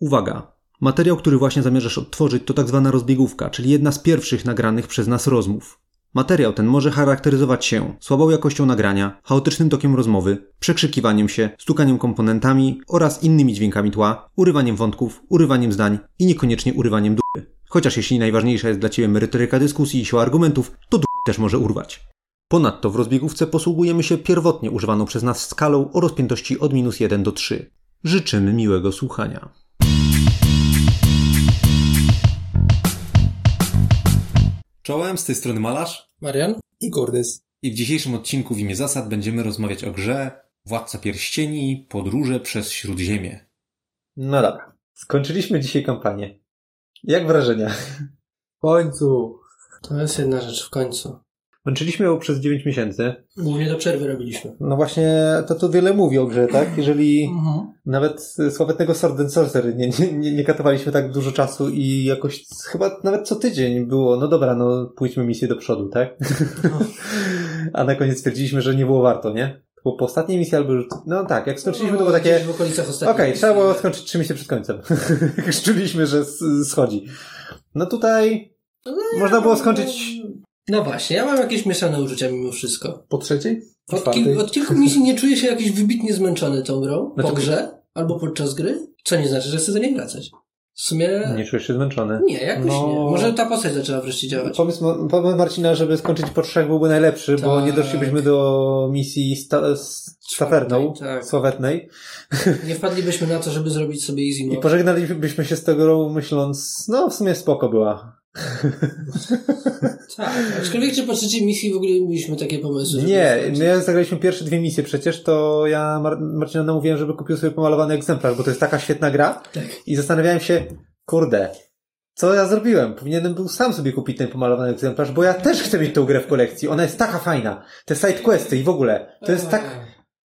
Uwaga! Materiał, który właśnie zamierzasz odtworzyć, to tak zwana rozbiegówka, czyli jedna z pierwszych nagranych przez nas rozmów. Materiał ten może charakteryzować się słabą jakością nagrania, chaotycznym tokiem rozmowy, przekrzykiwaniem się, stukaniem komponentami oraz innymi dźwiękami tła, urywaniem wątków, urywaniem zdań i niekoniecznie urywaniem dupy. Chociaż jeśli najważniejsza jest dla Ciebie merytoryka dyskusji i siła argumentów, to dupy też może urwać. Ponadto w rozbiegówce posługujemy się pierwotnie używaną przez nas skalą o rozpiętości od minus 1 do 3. Życzymy miłego słuchania. Czołem, z tej strony Malarz Marian i Kurdys. i w dzisiejszym odcinku w imię zasad będziemy rozmawiać o grze Władca Pierścieni Podróże przez Śródziemie. No dobra. Skończyliśmy dzisiaj kampanię. Jak wrażenia? W końcu. To jest jedna rzecz w końcu. Męczyliśmy ją przez 9 miesięcy. Głównie do przerwy robiliśmy. No właśnie, to to wiele mówi o grze, tak? Jeżeli Mhm. nawet sławetnego Sword and Sorcery nie, nie, nie, nie katowaliśmy tak dużo czasu i jakoś chyba nawet co tydzień było, no dobra, no pójdźmy misję do przodu, tak? A na koniec stwierdziliśmy, że nie było warto, nie? To było po ostatniej misji albo już, no tak, jak skończyliśmy to było takie, okolicach ostatnich. Okej, trzeba było skończyć trzy misje przed końcem. Czuliśmy, że schodzi. No tutaj można było skończyć... No właśnie, ja mam jakieś mieszane uczucia mimo wszystko. Po trzeciej? Po Od, kil- od kilku misji nie czuję się jakiś wybitnie zmęczony tą grą. Znaczy- Po grze albo podczas gry. Co nie znaczy, że chcę do niej wracać. W sumie... Nie czujesz się zmęczony. Nie, jakoś No. nie. Może ta postać zaczęła wreszcie działać. Pomysł, pomysł Marcina, żeby skończyć po trzech byłby najlepszy, bo Tak. nie doszlibyśmy do misji sta, z tawerną tak. sławetnej Nie wpadlibyśmy na to, żeby zrobić sobie easy i mode. pożegnalibyśmy się z tą grą myśląc, no w sumie spoko była. Tak, aczkolwiek czy po trzeciej misji w ogóle mieliśmy takie pomysły? Nie, my zagraliśmy pierwsze dwie misje przecież, to ja Mar- Marcina namówiłem, żeby kupił sobie pomalowany egzemplarz, bo to jest taka świetna gra, Tak. I zastanawiałem się, kurde, co ja zrobiłem? Powinienem był sam sobie kupić ten pomalowany egzemplarz, bo ja też chcę mieć tę grę w kolekcji. Ona jest taka fajna. Te side questy i w ogóle. To jest tak,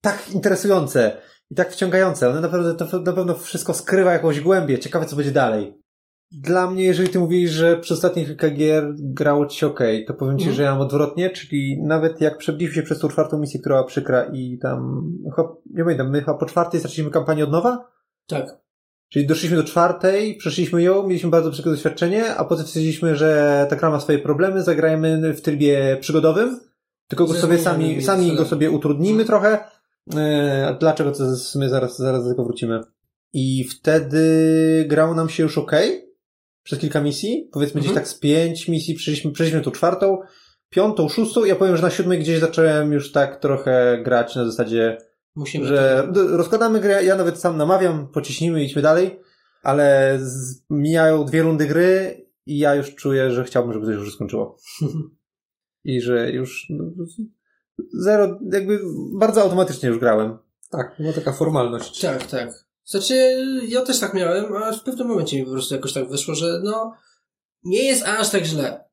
tak interesujące i tak wciągające. One naprawdę to na pewno wszystko skrywa jakąś głębię. Ciekawe, co będzie dalej. Dla mnie, jeżeli ty mówisz, że przy ostatnich kilka gier grało ci się okej, to powiem ci, Mhm. że ja mam odwrotnie, czyli nawet jak przebiliśmy się przez tą czwartą misję, która była przykra i tam, chyba, nie pamiętam, my chyba po czwartej zaczęliśmy kampanię od nowa? Tak. Czyli doszliśmy do czwartej, przeszliśmy ją, mieliśmy bardzo przykre doświadczenie, a potem stwierdziliśmy, że ta gra ma swoje problemy, zagrajmy w trybie przygodowym, tylko go sobie sami, sami go sobie utrudnimy trochę. E, A dlaczego to sumie zaraz, zaraz do tego wrócimy. I wtedy grało nam się już ok przez kilka misji, powiedzmy gdzieś Mhm. tak z pięć misji, przeszliśmy, przeszliśmy tą czwartą, piątą, szóstą, ja powiem, że na siódmej gdzieś zacząłem już tak trochę grać na zasadzie Musimy że to... rozkładamy grę, ja nawet sam namawiam, pociśnijmy, idźmy dalej, ale z, mijają dwie rundy gry i ja już czuję, że chciałbym, żeby to się już skończyło. I że już no, zero, jakby bardzo automatycznie już grałem. Tak, była taka formalność. Tak, tak. Znaczy, ja też tak miałem, a w pewnym momencie mi po prostu jakoś tak wyszło, że no, nie jest aż tak źle.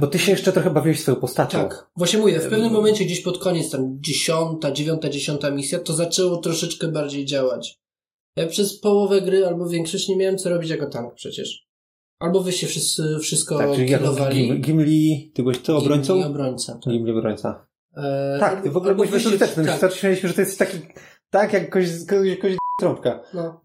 Bo ty się jeszcze trochę bawiłeś swoją postacią. Tak. Właśnie mówię, w pewnym momencie gdzieś pod koniec, tam dziesiąta, dziewiąta, dziesiąta misja, to zaczęło troszeczkę bardziej działać. Ja przez połowę gry albo większość nie miałem co robić jako tank przecież. Albo wyście wszyscy wszystko Tak, czyli jako killowali. Gim, Gimli, ty byłeś ty obrońcą? Gimli obrońca. Tak, Gimli obrońca. E, Tak, ty w ogóle byłeś bezużyteczny. Tak. Śmieliśmy, że to jest taki, tak jak kogoś, kogoś, kogoś trąbka. no.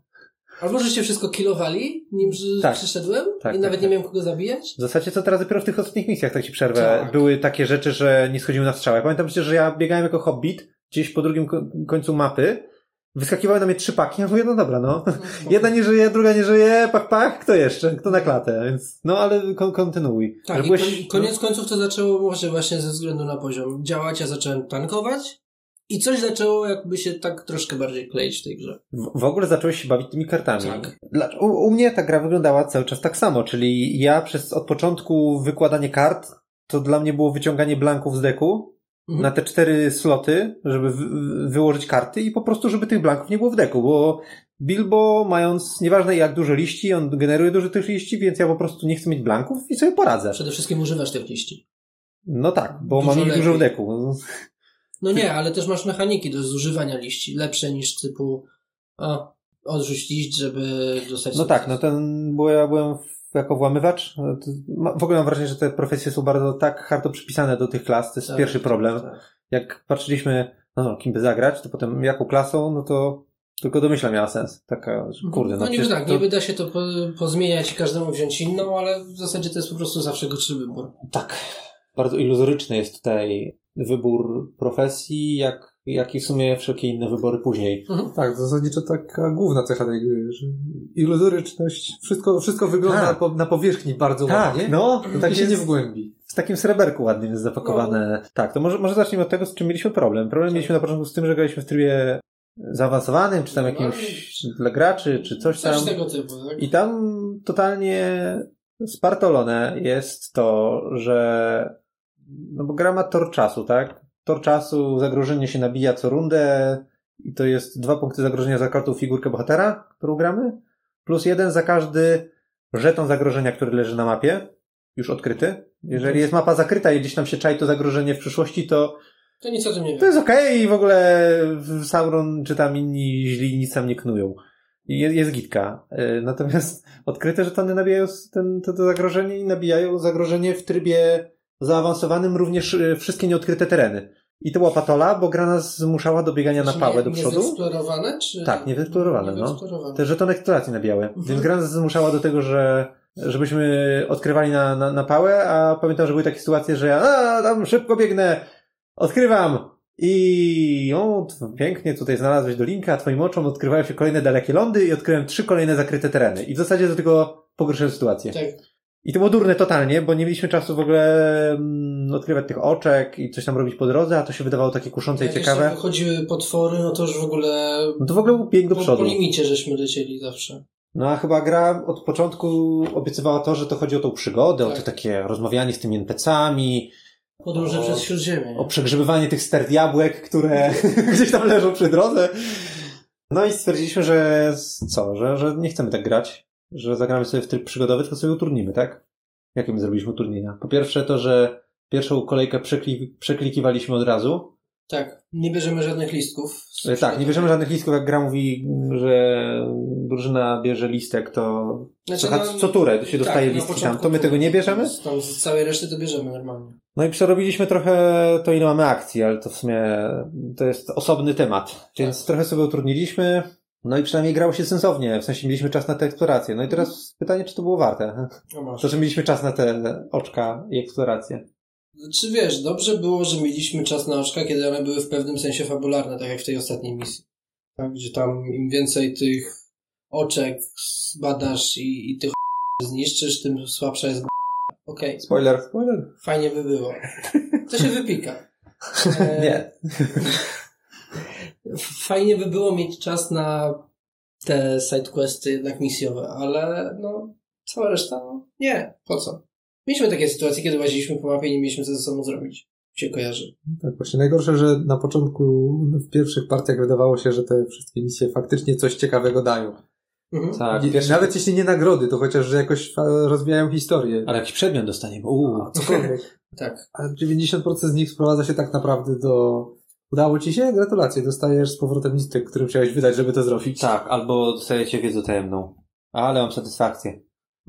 Albo żeście wszystko killowali, nim Tak. przyszedłem Tak, i tak, nawet tak. nie miałem kogo zabijać. W zasadzie co teraz dopiero w tych ostatnich misjach, tak ci przerwę, Tak. były takie rzeczy, że nie schodziły na strzał. Ja pamiętam przecież, że ja biegałem jako hobbit gdzieś po drugim ko- końcu mapy, wyskakiwały na mnie trzy paki, ja mówię, no dobra, no. Jedna nie żyje, druga nie żyje, pach, pach, kto jeszcze? Kto na klatę? Więc, no ale kon- kontynuuj. Tak, byłeś- kon- koniec końców to zaczęło może właśnie ze względu na poziom działać, ja zacząłem tankować i coś zaczęło jakby się tak troszkę bardziej kleić w tej grze. W, w ogóle zacząłeś się bawić tymi kartami. Tak. U, u mnie ta gra wyglądała cały czas tak samo, czyli ja przez od początku wykładanie kart, to dla mnie było wyciąganie blanków z deku, Mhm. na te cztery sloty, żeby wy, wyłożyć karty i po prostu, żeby tych blanków nie było w deku, bo Bilbo mając, nieważne jak dużo liści, on generuje dużo tych liści, więc ja po prostu nie chcę mieć blanków i sobie poradzę. Przede wszystkim używasz tych liści. No tak, bo Dużo mam ich dużo w deku. No nie, ale też masz mechaniki do zużywania liści, lepsze niż typu a, odrzuć liść, żeby dostać No tak, no ten, bo ja byłem jako włamywacz, no w ogóle mam wrażenie, że te profesje są bardzo tak hardo przypisane do tych klas, to jest Tak, pierwszy problem. tak. Jak patrzyliśmy, no, no kim by zagrać, to potem jaką klasą, no to Tylko domyśla miała sens. Taka, że kurde, no, no niby tak, to- niby da się to po, pozmieniać i każdemu wziąć inną, ale w zasadzie to jest po prostu zawsze gorszy wybór. Tak. Bardzo iluzoryczny jest tutaj wybór profesji, jak, jak i w sumie wszelkie inne wybory później. Tak, zasadniczo taka główna cecha tej gry, że iluzoryczność, wszystko, wszystko wygląda Tak. po, na powierzchni bardzo ładnie. no, To tak tak się nie wgłębi. w takim sreberku ładnym jest zapakowane. Tak, to może, może zacznijmy od tego, z czym mieliśmy problem. Problem mieliśmy na początku z tym, że graliśmy w trybie zaawansowanym, czy tam jakimś dla graczy, czy coś tam. Coś tego typu, tak? I tam totalnie spartolone jest to, że no bo gra ma tor czasu, tak? Tor czasu, zagrożenie się nabija co rundę i to jest dwa punkty zagrożenia za każdą figurkę bohatera, którą gramy, plus jeden za każdy żeton zagrożenia, który leży na mapie, już odkryty. Jeżeli jest mapa zakryta i gdzieś tam się czai to zagrożenie w przyszłości, to To nic o tym nie to wiem. jest okej i w ogóle Sauron czy tam inni źli nic tam nie knują. Jest, jest gitka. Y, Natomiast odkryte żetony nabijają ten, to, to zagrożenie i nabijają zagrożenie w trybie zaawansowanym również y, wszystkie nieodkryte tereny. I to była patola, bo gra nas zmuszała do biegania na Czy pałę nie, do nie przodu. Zeksplorowane, czy... Tak, niewyeksplorowane, no. Niewyeksplorowane. Te żetony eksploracji nabijały. Mhm. Więc gra nas zmuszała do tego, że żebyśmy odkrywali na, na, na pałę, a pamiętam, że były takie sytuacje, że ja a, tam szybko biegnę, odkrywam i o, pięknie tutaj znalazłeś dolinkę, a twoim oczom odkrywają się kolejne dalekie lądy i odkryłem trzy kolejne zakryte tereny. I w zasadzie do tego pogorszyłem sytuację. Tak. I to było durne totalnie, bo nie mieliśmy czasu w ogóle mm, odkrywać tych oczek i coś tam robić po drodze, a to się wydawało takie kuszące i Jak ciekawe. jeszcze wychodziły potwory, no to już w ogóle... No to w ogóle był bieg do przodu. po limicie żeśmy lecieli zawsze. No a chyba gra od początku obiecywała to, że to chodzi o tą przygodę, o Tak. to takie rozmawianie z tymi NPC-ami, Podróże O- przez Śródziemie. o przegrzebywanie tych ster jabłek, które gdzieś tam leżą przy drodze. No i stwierdziliśmy, że co, że, że nie chcemy tak grać, że zagramy sobie w tryb przygodowy, tylko sobie uturnimy, tak? Jakie my zrobiliśmy utrudnienia? Po pierwsze to, że pierwszą kolejkę przeklik przeklikiwaliśmy od razu. Tak. Nie bierzemy żadnych listków. E, Tak, nie bierzemy żadnych listków, jak gra mówi, że drużyna bierze listek, to Znaczy, Słuchaj, no, co turę się dostaje na listki początku tam, to my tego nie bierzemy? Tam z całej reszty to bierzemy normalnie. No i przerobiliśmy trochę to, ile mamy akcji, ale to w sumie to jest osobny temat. Więc trochę sobie utrudniliśmy. No i przynajmniej grało się sensownie, w sensie mieliśmy czas na tę eksplorację. No i teraz pytanie, czy to było warte? No. To, że mieliśmy czas na te oczka i eksplorację. Czy wiesz, dobrze było, że mieliśmy czas na oczka, kiedy one były w pewnym sensie fabularne, tak jak w tej ostatniej misji. Tak, gdzie tam im więcej tych oczek zbadasz i, i tych zniszczysz, tym słabsza jest Okej, Spoiler. Spoiler. fajnie by było. To się wypika. E, Nie. Fajnie by było mieć czas na te sidequesty jednak misjowe, ale no, cała reszta, no, nie, po co? Mieliśmy takie sytuacje, kiedy łaziliśmy po mapie i nie mieliśmy co ze sobą zrobić. Się kojarzy. Tak, właśnie najgorsze, że na początku, w pierwszych partiach wydawało się, że te wszystkie misje faktycznie coś ciekawego dają. Mhm. Tak, pierwszy... Nawet jeśli nie nagrody, to chociaż, że jakoś rozwijają historię. Ale jakiś przedmiot dostanie, bo uuu. Cokolwiek. Tak. A 90% z nich sprowadza się tak naprawdę do... Udało ci się? Gratulacje. Dostajesz z powrotem listek, który musiałeś wydać, żeby to zrobić. Tak, albo dostajecie wiedzę tajemną. Ale mam satysfakcję.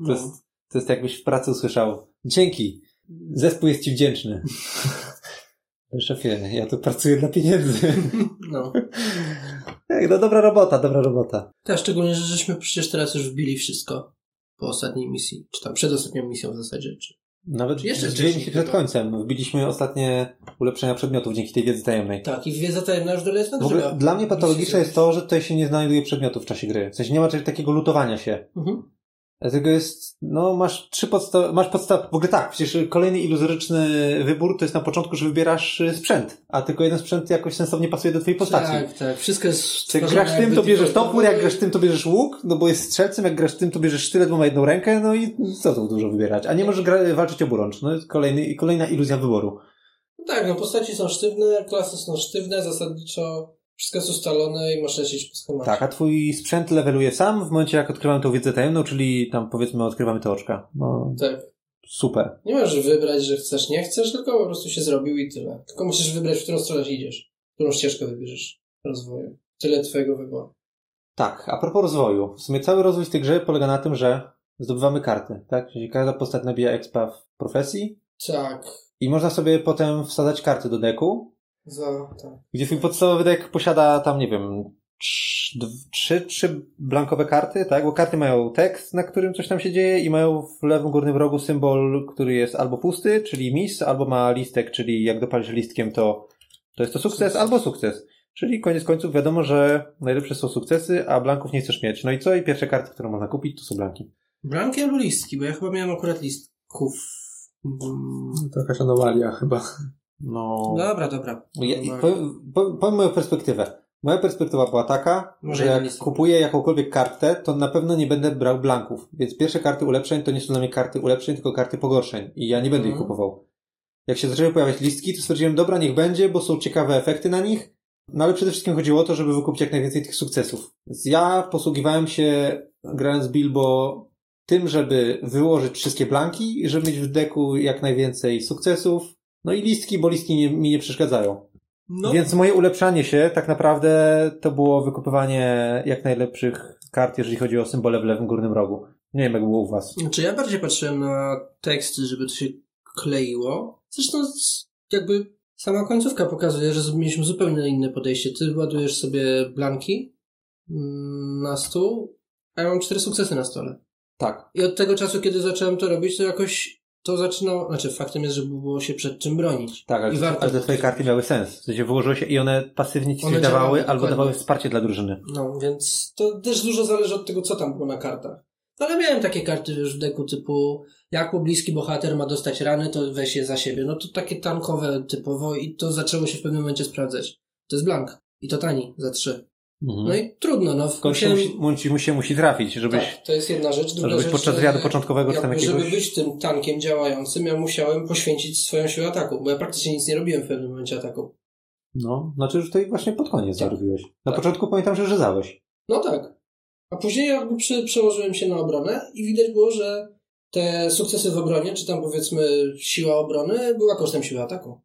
To jest, to jest jakbyś w pracy usłyszał. Dzięki. Zespół jest ci wdzięczny. Szefie, ja tu pracuję dla pieniędzy. No. Jak, no dobra robota, dobra robota. Tak, szczególnie, że żeśmy przecież teraz już wbili wszystko po ostatniej misji, czy tam przed ostatnią misją w zasadzie, czy... Nawet Jeszcze misje przed chyba. końcem. Wbiliśmy ostatnie ulepszenia przedmiotów dzięki tej wiedzy tajemnej. Tak, i wiedza tajemna już dolecna W ogóle dla mnie patologiczne jest to, że tutaj się nie znajduje przedmiotów w czasie gry. W sensie nie ma czegoś takiego lutowania się. Mhm. Dlatego jest, no masz trzy podstaw, masz podstaw, w ogóle tak, przecież kolejny iluzoryczny wybór to jest na początku, że wybierasz y, sprzęt, a tylko jeden sprzęt jakoś sensownie pasuje do twojej postaci. Tak, tak, wszystko jest Jak grasz tym, to bierzesz topór, jak grasz tym, to bierzesz łuk, no bo jest strzelcem, jak grasz tym, to bierzesz sztylet, bo ma jedną rękę, no i co tu dużo wybierać. A nie możesz gra- walczyć oburącz. No jest kolejny, kolejna iluzja wyboru. Tak, no postaci są sztywne, klasy są sztywne, zasadniczo wszystko jest ustalone i masz lecieć po schemacie. Tak, a twój sprzęt leveluje sam w momencie, jak odkrywamy tą wiedzę tajemną, czyli tam powiedzmy odkrywamy te oczka. No, Tak. super. Nie możesz wybrać, że chcesz, nie chcesz, tylko po prostu się zrobił i tyle. Tylko musisz wybrać, w którą stronę idziesz. Którą ścieżkę wybierzesz rozwoju. Tyle twojego wyboru. Tak, a propos rozwoju. W sumie cały rozwój tej grze polega na tym, że zdobywamy karty, tak? Czyli każda postać nabija expa w profesji Tak. i można sobie potem wsadzać karty do deku, Za, tak. gdzie twój podstawowy dek posiada tam, nie wiem, trzy, trzy blankowe karty, tak? Bo karty mają tekst, na którym coś tam się dzieje i mają w lewym górnym rogu symbol, który jest albo pusty, czyli miss, albo ma listek, czyli jak dopalisz listkiem, to, to jest to sukces, albo sukces. Czyli koniec końców wiadomo, że najlepsze są sukcesy, a blanków nie chcesz mieć. No i co? I pierwsze karty, które można kupić, to są blanki. Blanki albo listki, bo ja chyba miałem akurat listków. Mm, To jakaś anomalia chyba. No. Dobra, dobra. Ja, i powiem, powiem, powiem moją perspektywę. Moja perspektywa była taka, Może że ja jak kupuję jakąkolwiek kartę, to na pewno nie będę brał blanków. Więc pierwsze karty ulepszeń to nie są dla mnie karty ulepszeń, tylko karty pogorszeń. I ja nie będę ich Mhm. kupował. Jak się zaczęły pojawiać listki, to stwierdziłem, dobra, niech będzie, bo są ciekawe efekty na nich. No ale przede wszystkim chodziło o to, żeby wykupić jak najwięcej tych sukcesów. Więc ja posługiwałem się, grając Bilbo, tym, żeby wyłożyć wszystkie blanki i żeby mieć w deku jak najwięcej sukcesów. No i listki, bo listki nie, mi nie przeszkadzają. No, Więc moje ulepszanie się tak naprawdę to było wykupywanie jak najlepszych kart, jeżeli chodzi o symbole w lewym górnym rogu. Nie wiem, jak było u was. Znaczy ja bardziej patrzyłem na teksty, żeby to się kleiło. Zresztą jakby sama końcówka pokazuje, że mieliśmy zupełnie inne podejście. Ty ładujesz sobie blanki mm, na stół, a ja mam cztery sukcesy na stole. Tak. I od tego czasu, kiedy zacząłem to robić, to jakoś to zaczynało, znaczy faktem jest, że było się przed czym bronić. Tak, ale, I warto ale te twoje karty miały sens. W sensie wyłożyło się i one pasywnie ci One dawały, albo dokładnie. dawały wsparcie dla drużyny. No, więc to też dużo zależy od tego, co tam było na kartach. Ale miałem takie karty już w deku typu jak bliski bohater ma dostać rany, to weź je za siebie. No to takie tankowe typowo i to zaczęło się w pewnym momencie sprawdzać. To jest blank. I to tani, za trzy. Mhm. No i trudno, no. Musiałem- musi, musi, musi, musi trafić, żebyś... Tak, to jest jedna rzecz. Druga żebyś rzecz, podczas że wywiadu początkowego czy tam jakiegoś- Żeby być tym tankiem działającym, ja musiałem poświęcić swoją siłę ataku, bo ja praktycznie nic nie robiłem w pewnym momencie ataku. No, znaczy już tutaj właśnie pod koniec Tak. zarobiłeś. Na Tak. początku pamiętam, że rzezałeś. No tak. A później jakby przy, przełożyłem się na obronę i widać było, że te sukcesy w obronie, czy tam powiedzmy siła obrony, była kosztem siły ataku.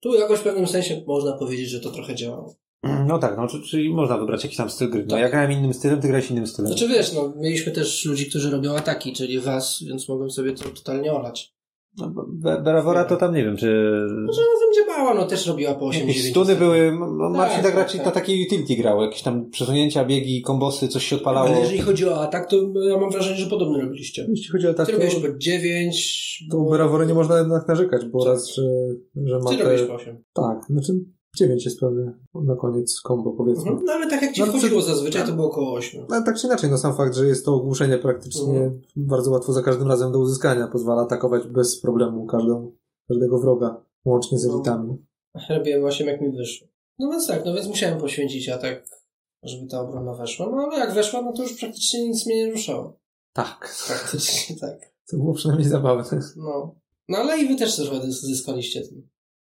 Tu jakoś w pewnym sensie można powiedzieć, że to trochę działało. No tak, no, czy- czyli można wybrać jakiś tam styl gry. No, Tak. ja grałem innym stylem, ty grałeś innym stylem. Znaczy wiesz, no, mieliśmy też ludzi, którzy robią ataki, czyli was, więc mogłem sobie to totalnie olać. No, Be- Berawora to tam nie wiem, czy... Może razem działała, no też robiła po 8 Jakieś 9 stuny były, M- Marcin Tak, tak tak, raczej tak. na takiej utility grał, jakieś tam przesunięcia, biegi, kombosy, coś się odpalało. Ale jeżeli chodzi o atak, to ja mam wrażenie, że podobnie robiliście. Jeśli chodzi o tak, Ty to, robiłeś po 9, to u Berawory nie można jednak narzekać, bo raz, że, że ma Ty te... robisz po 8. Tak, znaczy 9 jest pewnie na koniec combo powiedzmy. Mhm. No ale tak jak ci No, wchodziło zazwyczaj, to było około 8. Ale tak czy inaczej, no sam fakt, że jest to ogłuszenie praktycznie Mhm. bardzo łatwo za każdym razem do uzyskania, pozwala atakować bez problemu każdą, każdego wroga, łącznie z No. elitami. Robiłem 8 jak mi wyszło. No więc tak, no więc musiałem poświęcić atak, żeby ta obrona weszła. No ale jak weszła, no to już praktycznie nic mnie nie ruszało. Tak. Praktycznie tak. To było przynajmniej zabawne. No. No ale i wy też trochę zyskaliście tym.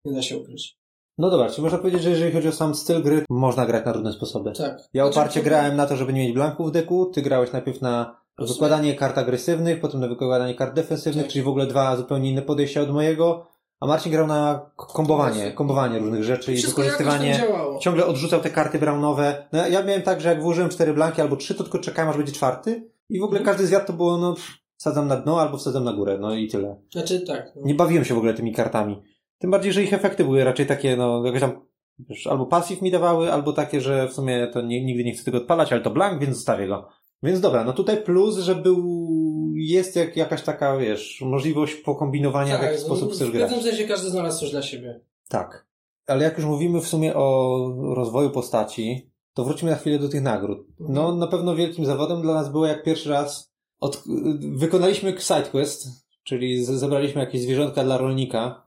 Nie da się ukryć. No dobra, czyli można powiedzieć, że jeżeli chodzi o sam styl gry, można grać na różne sposoby. Tak. Ja Znaczy, oparcie to- grałem na to, żeby nie mieć blanków w deku, ty grałeś najpierw na wykładanie kart agresywnych, potem na wykładanie kart defensywnych, Tak. czyli w ogóle dwa zupełnie inne podejścia od mojego, a Marcin grał na kombowanie, kombowanie różnych rzeczy i Wszystko tam wykorzystywanie działało. ciągle odrzucał te karty brownowe. No ja, miałem tak, że jak włożyłem cztery blanki albo trzy, to tylko czekałem, aż będzie czwarty i w ogóle Mhm. każdy zwiat to było, no, wsadzam na dno albo wsadzam na górę, no i tyle. Znaczy tak. No. Nie bawiłem się w ogóle tymi kartami. Tym bardziej, że ich efekty były raczej takie, no, jakoś tam, wiesz, albo pasyw mi dawały, albo takie, że w sumie to nie, nigdy nie chcę tego odpalać, ale to blank, więc zostawię go. Więc dobra, no tutaj plus, że był, jest jak, jakaś taka, wiesz, możliwość pokombinowania, w jaki no, sposób chcesz W grać. pewnym sensie każdy znalazł coś dla siebie. Tak. Ale jak już mówimy w sumie o rozwoju postaci, to wróćmy na chwilę do tych nagród. No, na pewno wielkim zawodem dla nas było jak pierwszy raz od, wykonaliśmy sidequest, czyli zebraliśmy jakieś zwierzątka dla rolnika.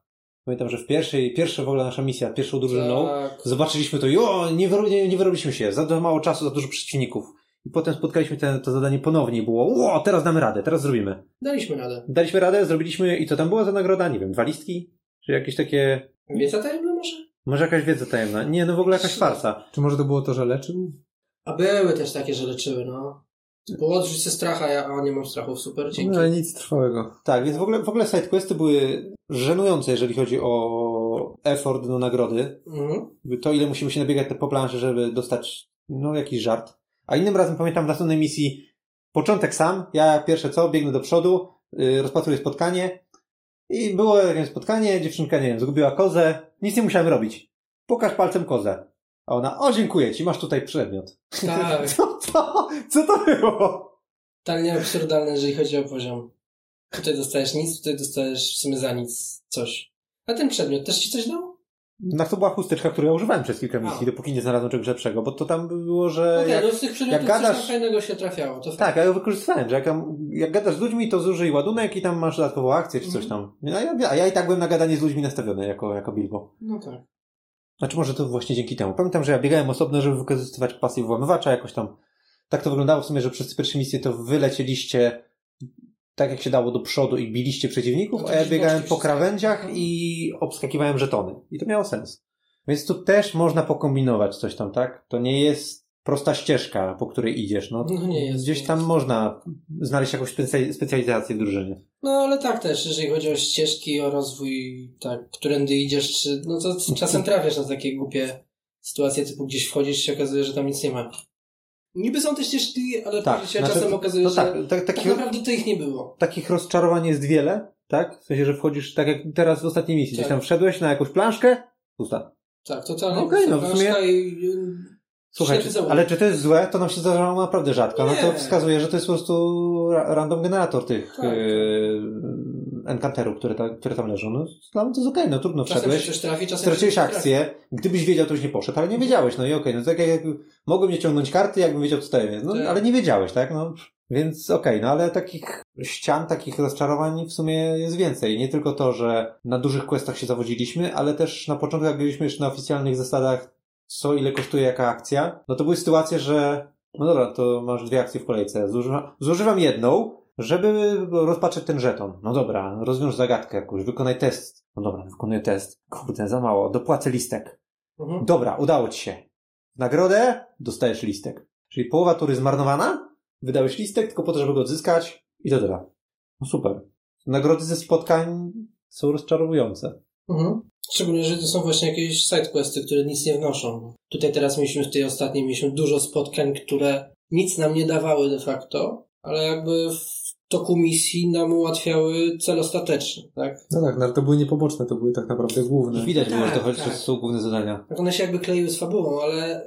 Pamiętam, że w pierwszej, pierwsza w ogóle nasza misja, pierwszą drużyną, Tak. zobaczyliśmy to i o, nie, wyro, nie, nie wyrobiliśmy się, za mało czasu, za dużo przeciwników. I potem spotkaliśmy te, to zadanie ponownie i było, o, teraz damy radę, teraz zrobimy. Daliśmy radę. Daliśmy radę, zrobiliśmy i co tam była za nagroda? Nie wiem, dwa listki? Czy jakieś takie Wiedza tajemna może? może jakaś wiedza tajemna? Nie, no w ogóle jakaś farsa. Czy może to było to, że leczył? A były też takie, że leczyły, no. Bo odrzuć ze stracha, ja a nie mam strachów, super, dzięki. No, ale nic trwałego. Tak, więc w ogóle, w ogóle sidequesty były żenujące, jeżeli chodzi o effort do nagrody. Mhm. To, ile musimy się nabiegać po planszy, żeby dostać, no, jakiś żart. A innym razem pamiętam w następnej misji początek sam, ja pierwsze co, biegnę do przodu, yy, rozpatruję spotkanie i było jakieś spotkanie, dziewczynka, nie wiem, zgubiła kozę, nic nie musiałem robić. Pokaż palcem kozę. A ona, o dziękuję ci, masz tutaj przedmiot. Tak. Co to? Co to było? Totalnie absurdalne, jeżeli chodzi o poziom. Tutaj dostajesz nic, tutaj dostajesz w sumie za nic coś. A ten przedmiot też ci coś dał? No to była chusteczka, którą ja używałem przez kilka misji, A. dopóki nie znalazłem czegoś lepszego, bo to tam było, że... Okej, jak... no z tych przedmiotów jak coś gadasz- tam fajnego się trafiało. To Tak, ja ją wykorzystywałem, że jak, tam, jak gadasz z ludźmi, to zużyj ładunek i tam masz dodatkową akcję czy coś Mhm. tam. A ja, a ja i tak byłem na gadanie z ludźmi nastawiony jako, jako Bilbo. No tak. Znaczy może to właśnie dzięki temu. Pamiętam, że ja biegałem osobno, żeby wykorzystywać pasję włamywacza jakoś tam. Tak to wyglądało w sumie, że przez te pierwsze misje to wylecieliście tak jak się dało do przodu i biliście przeciwników, No a ja biegałem po wszystkie. krawędziach i obskakiwałem żetony. I to miało sens. Więc tu też można pokombinować coś tam, tak? To nie jest prosta ścieżka, po której idziesz. No, No nie jest, Gdzieś tam można znaleźć jakąś specjalizację w drużynie. No ale tak też, jeżeli chodzi o ścieżki, o rozwój, tak, którędy idziesz, czy, no to czasem trafiasz na takie głupie sytuacje, typu gdzieś wchodzisz i się okazuje, że tam nic nie ma. Niby są te ścieżki, ale Tak, się znaczy- czasem okazuje, no że tak, tak, tak naprawdę to ich nie było. takich rozczarowań jest wiele, tak? W sensie, że wchodzisz, tak jak teraz w ostatniej misji, gdzieś Tak. tam wszedłeś na jakąś planszkę, pusta. Tak, totalnie. Okej, no w sumie- I, Słuchaj, ale czy to jest złe? To nam się zdarzało naprawdę rzadko. No to Nie. wskazuje, że to jest po prostu ra- random generator tych Tak. yy, encanterów, które, ta, które tam leżą. No dla mnie to jest okej, no trudno czasem wszedłeś. trafi, czasem Straciłeś nie akcję. Gdybyś wiedział, to już nie poszedł, ale nie wiedziałeś. No i okej, no tak jak mogłem nie ciągnąć karty, jakbym wiedział, co to jest. No Tak. ale nie wiedziałeś, tak? No więc okej, no ale takich ścian, takich rozczarowań w sumie jest więcej. Nie tylko to, że na dużych questach się zawodziliśmy, ale też na początku, jak byliśmy jeszcze na oficjalnych zasadach, co ile kosztuje jaka akcja, no to były sytuacje, że no dobra, to masz dwie akcje w kolejce. Zużywam, zużywam jedną, żeby rozpatrzeć ten żeton. No dobra, rozwiąż zagadkę jakąś, wykonaj test. No dobra, wykonuję test. Kurde, za mało. Dopłacę listek. Mhm. Dobra, udało ci się. W nagrodę dostajesz listek. Czyli połowa tury zmarnowana, wydałeś listek tylko po to, żeby go odzyskać i to tyle. No super. Nagrody ze spotkań są rozczarowujące. Mhm. Szczególnie, że to są właśnie jakieś sidequesty, które nic nie wnoszą. Tutaj teraz mieliśmy w tej ostatniej, mieliśmy dużo spotkań, które nic nam nie dawały de facto, ale jakby w toku misji nam ułatwiały cel ostateczny, tak? No tak, no ale to były niepoboczne, to były tak naprawdę główne. Widać było, że to Tak, chodzi, że tak. to są główne zadania. Tak one się jakby kleiły z fabułą, ale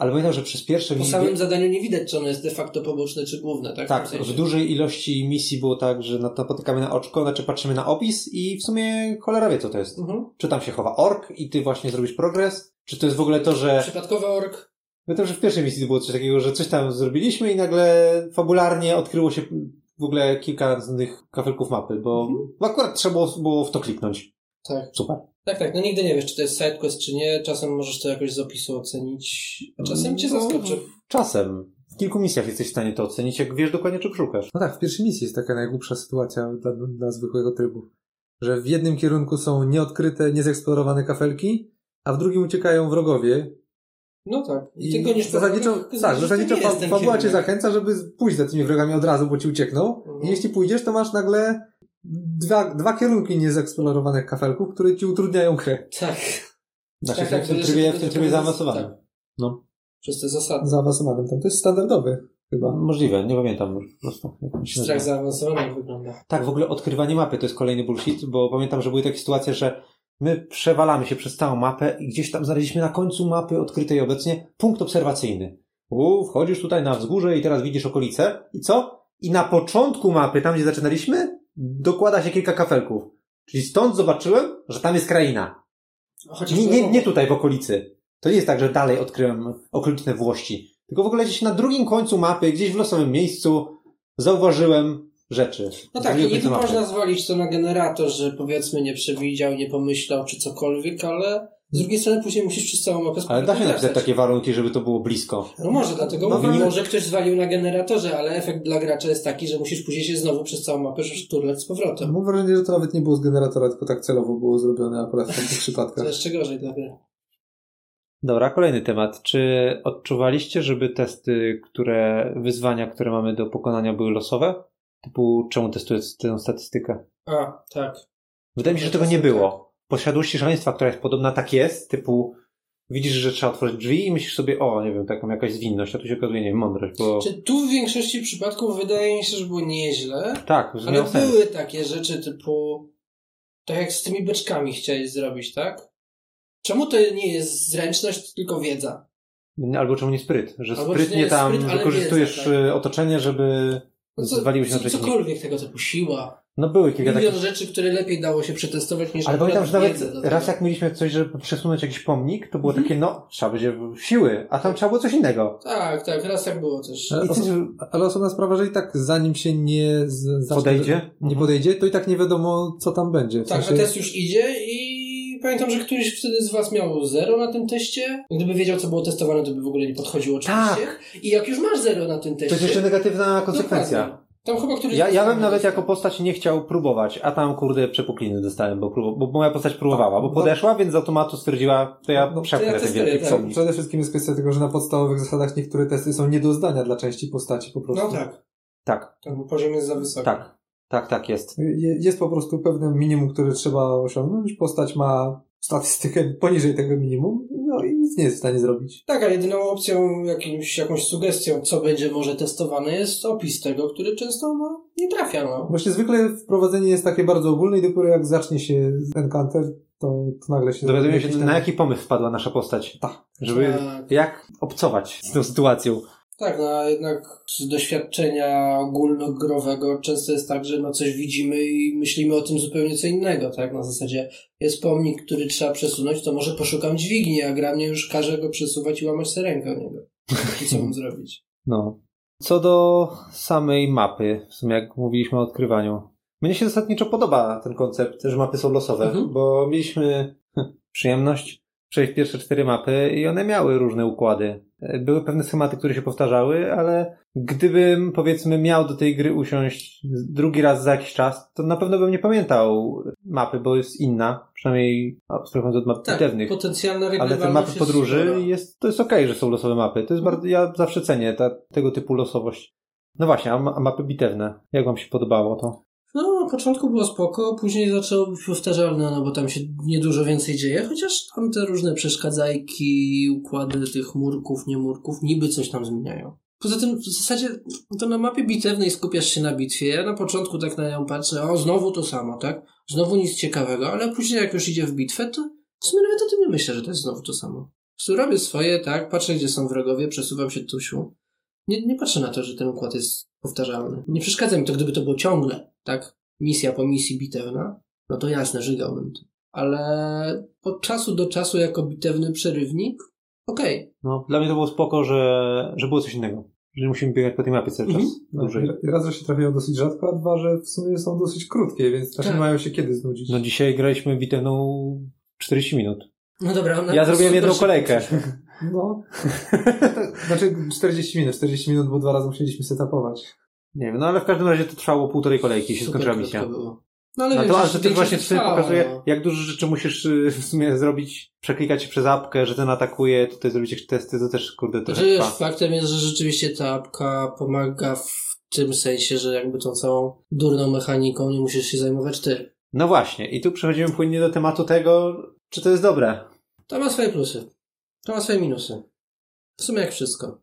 Ale pamiętam, że przez pierwsze po samym zadaniu nie widać, czy ono jest de facto poboczne, czy główne, tak? Tak, W sensie- w dużej ilości misji było tak, że na- napotykamy na oczko, znaczy patrzymy na opis i w sumie cholera wie, co to jest. Mhm. Czy tam się chowa ork i ty właśnie zrobisz progres? Czy to jest w ogóle to, że... Przypadkowy ork. Pamiętam, że w pierwszej misji było coś takiego, że coś tam zrobiliśmy i nagle fabularnie odkryło się w ogóle kilka różnych kafelków mapy, bo Mhm. akurat trzeba było w to kliknąć. Tak. Super. Tak, tak, no nigdy nie wiesz, czy to jest sidequest, czy nie. Czasem możesz to jakoś z opisu ocenić, a czasem cię No, zaskoczy. Czasem. W kilku misjach jesteś w stanie to ocenić, jak wiesz dokładnie, czego szukasz. No tak, w pierwszej misji jest taka najgłupsza sytuacja dla, dla zwykłego trybu. Że w jednym kierunku są nieodkryte, niezeksplorowane kafelki, a w drugim uciekają wrogowie. No tak. I, I ty zasadniczo, wrogach, tak, że zasadniczo fa- fabuła cię zachęca, żeby pójść za tymi wrogami od razu, bo ci uciekną. Mhm. I jeśli pójdziesz, to masz nagle dwa, dwa kierunki niezeksplorowanych kafelków, które ci utrudniają grę. Tak. Znaczy Tak, w tak, tym to trybie, w tym trybie jest- zaawansowanym. tak. No. Przez te zasady. Zaawansowanym tam. To jest standardowy chyba. Możliwe, nie pamiętam już po prostu. jak on się Strach zaawansowany wygląda. Tak, w ogóle odkrywanie mapy to jest kolejny bullshit, bo pamiętam, że były takie sytuacje, że my przewalamy się przez całą mapę i gdzieś tam znaleźliśmy na końcu mapy odkrytej obecnie punkt obserwacyjny. U, wchodzisz tutaj na wzgórze i teraz widzisz okolice i co? I na początku mapy, tam gdzie zaczynaliśmy, dokłada się kilka kafelków. Czyli stąd zobaczyłem, że tam jest kraina. Chociaż Nie, nie, nie tutaj w okolicy. To nie jest tak, że dalej odkryłem okoliczne Włości. Tylko w ogóle gdzieś na drugim końcu mapy, gdzieś w losowym miejscu zauważyłem rzeczy. No tak, i można zwalić to na generator, że powiedzmy nie przewidział, nie pomyślał, czy cokolwiek, ale z drugiej strony później musisz przez całą mapę Ale da się napisać takie warunki, żeby to było blisko. No może, dlatego No mówię, wynik- może ktoś zwalił na generatorze, ale efekt dla gracza jest taki, że musisz później się znowu przez całą mapę turlać z powrotem. Mam wrażenie, że to nawet nie było z generatora, tylko tak celowo było zrobione akurat w takich To przypadkach. jeszcze gorzej dla gry. Dobra, kolejny temat. Czy odczuwaliście, żeby testy, które, wyzwania, które mamy do pokonania były losowe? Typu, czemu testuję tę statystykę? A, tak. Wydaje mi się, że tego nie było. Posiadłości szaleństwa, która jest podobna, tak jest, typu widzisz, że trzeba otworzyć drzwi i myślisz sobie, o, nie wiem, taką jakaś zwinność, a tu się okazuje, nie wiem, mądrość, bo... Czy tu w większości przypadków wydaje mi się, że było nieźle, Tak, że ale sens. były takie rzeczy typu tak jak z tymi beczkami chciałeś zrobić, tak? Czemu to nie jest zręczność, tylko wiedza? Albo czemu nie spryt? Że Albo sprytnie nie tam spryt, wykorzystujesz wiedza, tak. y, otoczenie, żeby No co- zwaliły się na co, przeciwnika. Cokolwiek tego typu siła. No były kilka Milion takich... rzeczy, które lepiej dało się przetestować niż Ale pamiętam, że nawet raz jak mieliśmy coś, żeby przesunąć jakiś pomnik, to było Mhm. takie, no, trzeba będzie siły, a tam trzeba było coś innego. Tak, tak, raz tak było też. Ale, oso- ale osobna sprawa, że i tak zanim się nie zacznie- Podejdzie? nie Mhm. podejdzie, to i tak nie wiadomo, co tam będzie. W Tak, sensie- a test już idzie i pamiętam, że któryś wtedy z was miał zero na tym teście. Gdyby wiedział, co było testowane, to by w ogóle nie podchodził oczywiście. I jak już masz zero na tym To teście... jest jeszcze negatywna konsekwencja. Dokładnie. Tam chyba któryś Ja, ja bym nawet jako postać nie chciał próbować, a tam kurde przepukliny dostałem, bo, próbu- bo moja postać próbowała, bo podeszła, więc z automatu stwierdziła, to ja No, to przepchnę ja ten wielki tak. Przede wszystkim jest kwestia tego, że na podstawowych zasadach niektóre testy są nie do zdania dla części postaci po prostu. No tak, Tak, ten poziom jest za wysoki. tak, tak, tak jest. Je- Jest po prostu pewne minimum, które trzeba osiągnąć. Postać ma statystykę poniżej tego minimum, no i nic nie jest w stanie zrobić. Tak, a jedyną opcją, jakimś, jakąś sugestią, co będzie może testowane, jest opis tego, który często no, nie trafia. No. Właśnie zwykle wprowadzenie jest takie bardzo ogólne i dopiero jak zacznie się Encounter, to, to nagle się... Dowiadujemy się, jakiś na ten- jaki pomysł wpadła nasza postać. Tak. Żeby, Tak. jak obcować z tą sytuacją. Tak, no a jednak z doświadczenia ogólnogrowego często jest tak, że no coś widzimy i myślimy o tym zupełnie co innego, tak? Na zasadzie jest pomnik, który trzeba przesunąć, to może poszukam dźwigni, a gra mnie już każe go przesuwać i łamać sobie rękę o niego. I co mam zrobić? No. Co do samej mapy, w sumie jak mówiliśmy o odkrywaniu. Mnie się zasadniczo podoba ten koncept, że mapy są losowe, Mhm. bo mieliśmy przyjemność przejść pierwsze cztery mapy i one miały różne układy. Były pewne schematy, które się powtarzały, ale gdybym powiedzmy miał do tej gry usiąść drugi raz za jakiś czas, to na pewno bym nie pamiętał mapy, bo jest inna, przynajmniej abstrahując od map Tak, bitewnych. potencjalna Ale te mapy jest podróży spora. jest, to jest okej, że są losowe mapy. To jest bardzo, ja zawsze cenię ta, tego typu losowość. No właśnie, a mapy bitewne. Jak wam się podobało to? No, na początku było spoko, później zaczęło być powtarzalne, no bo tam się niedużo więcej dzieje, chociaż tam te różne przeszkadzajki, układy tych murków, nie murków, niby coś tam zmieniają. Poza tym w zasadzie to na mapie bitewnej skupiasz się na bitwie. Ja na początku tak na nią patrzę, o znowu to samo, tak? Znowu nic ciekawego, ale później jak już idzie w bitwę, to w sumie nawet o tym nie myślę, że to jest znowu to samo. Prostu robię swoje, tak? Patrzę, gdzie są wrogowie, przesuwam się tusiu. Nie, nie patrzę na to, że ten układ jest powtarzalny. Nie przeszkadza mi to, gdyby to było ciągle, tak? Misja po misji bitewna, no to jasne, żygałbym to. Ale od czasu do czasu jako bitewny przerywnik, okej. No, dla mnie to było spoko, że, że było coś innego. Że nie musimy biegać po tej mapie cały czas. No, Dłużej. i raz, że się trafiają dosyć rzadko, a dwa, że w sumie są dosyć krótkie, więc też Tak. nie mają się kiedy znudzić. No dzisiaj graliśmy bitewną 40 minut. No dobra. No Ja zrobiłem jedną kolejkę. No. znaczy 40 minut. 40 minut, bo dwa razy musieliśmy setupować. Nie wiem, no ale w każdym razie to trwało półtorej kolejki się skończyła misja. było. No ale No wiem, to, to właśnie trwała, pokazuje, no. jak dużo rzeczy musisz y, w sumie zrobić, przeklikać przez apkę, że ten atakuje, tutaj zrobić jakieś testy, to też kurde trochę Znaczy, faktem jest, że rzeczywiście ta apka pomaga w tym sensie, że jakby tą całą durną mechaniką nie musisz się zajmować ty. No właśnie, i tu przechodzimy płynnie do tematu tego, czy to jest dobre. To ma swoje plusy. To ma swoje minusy. W sumie jak wszystko.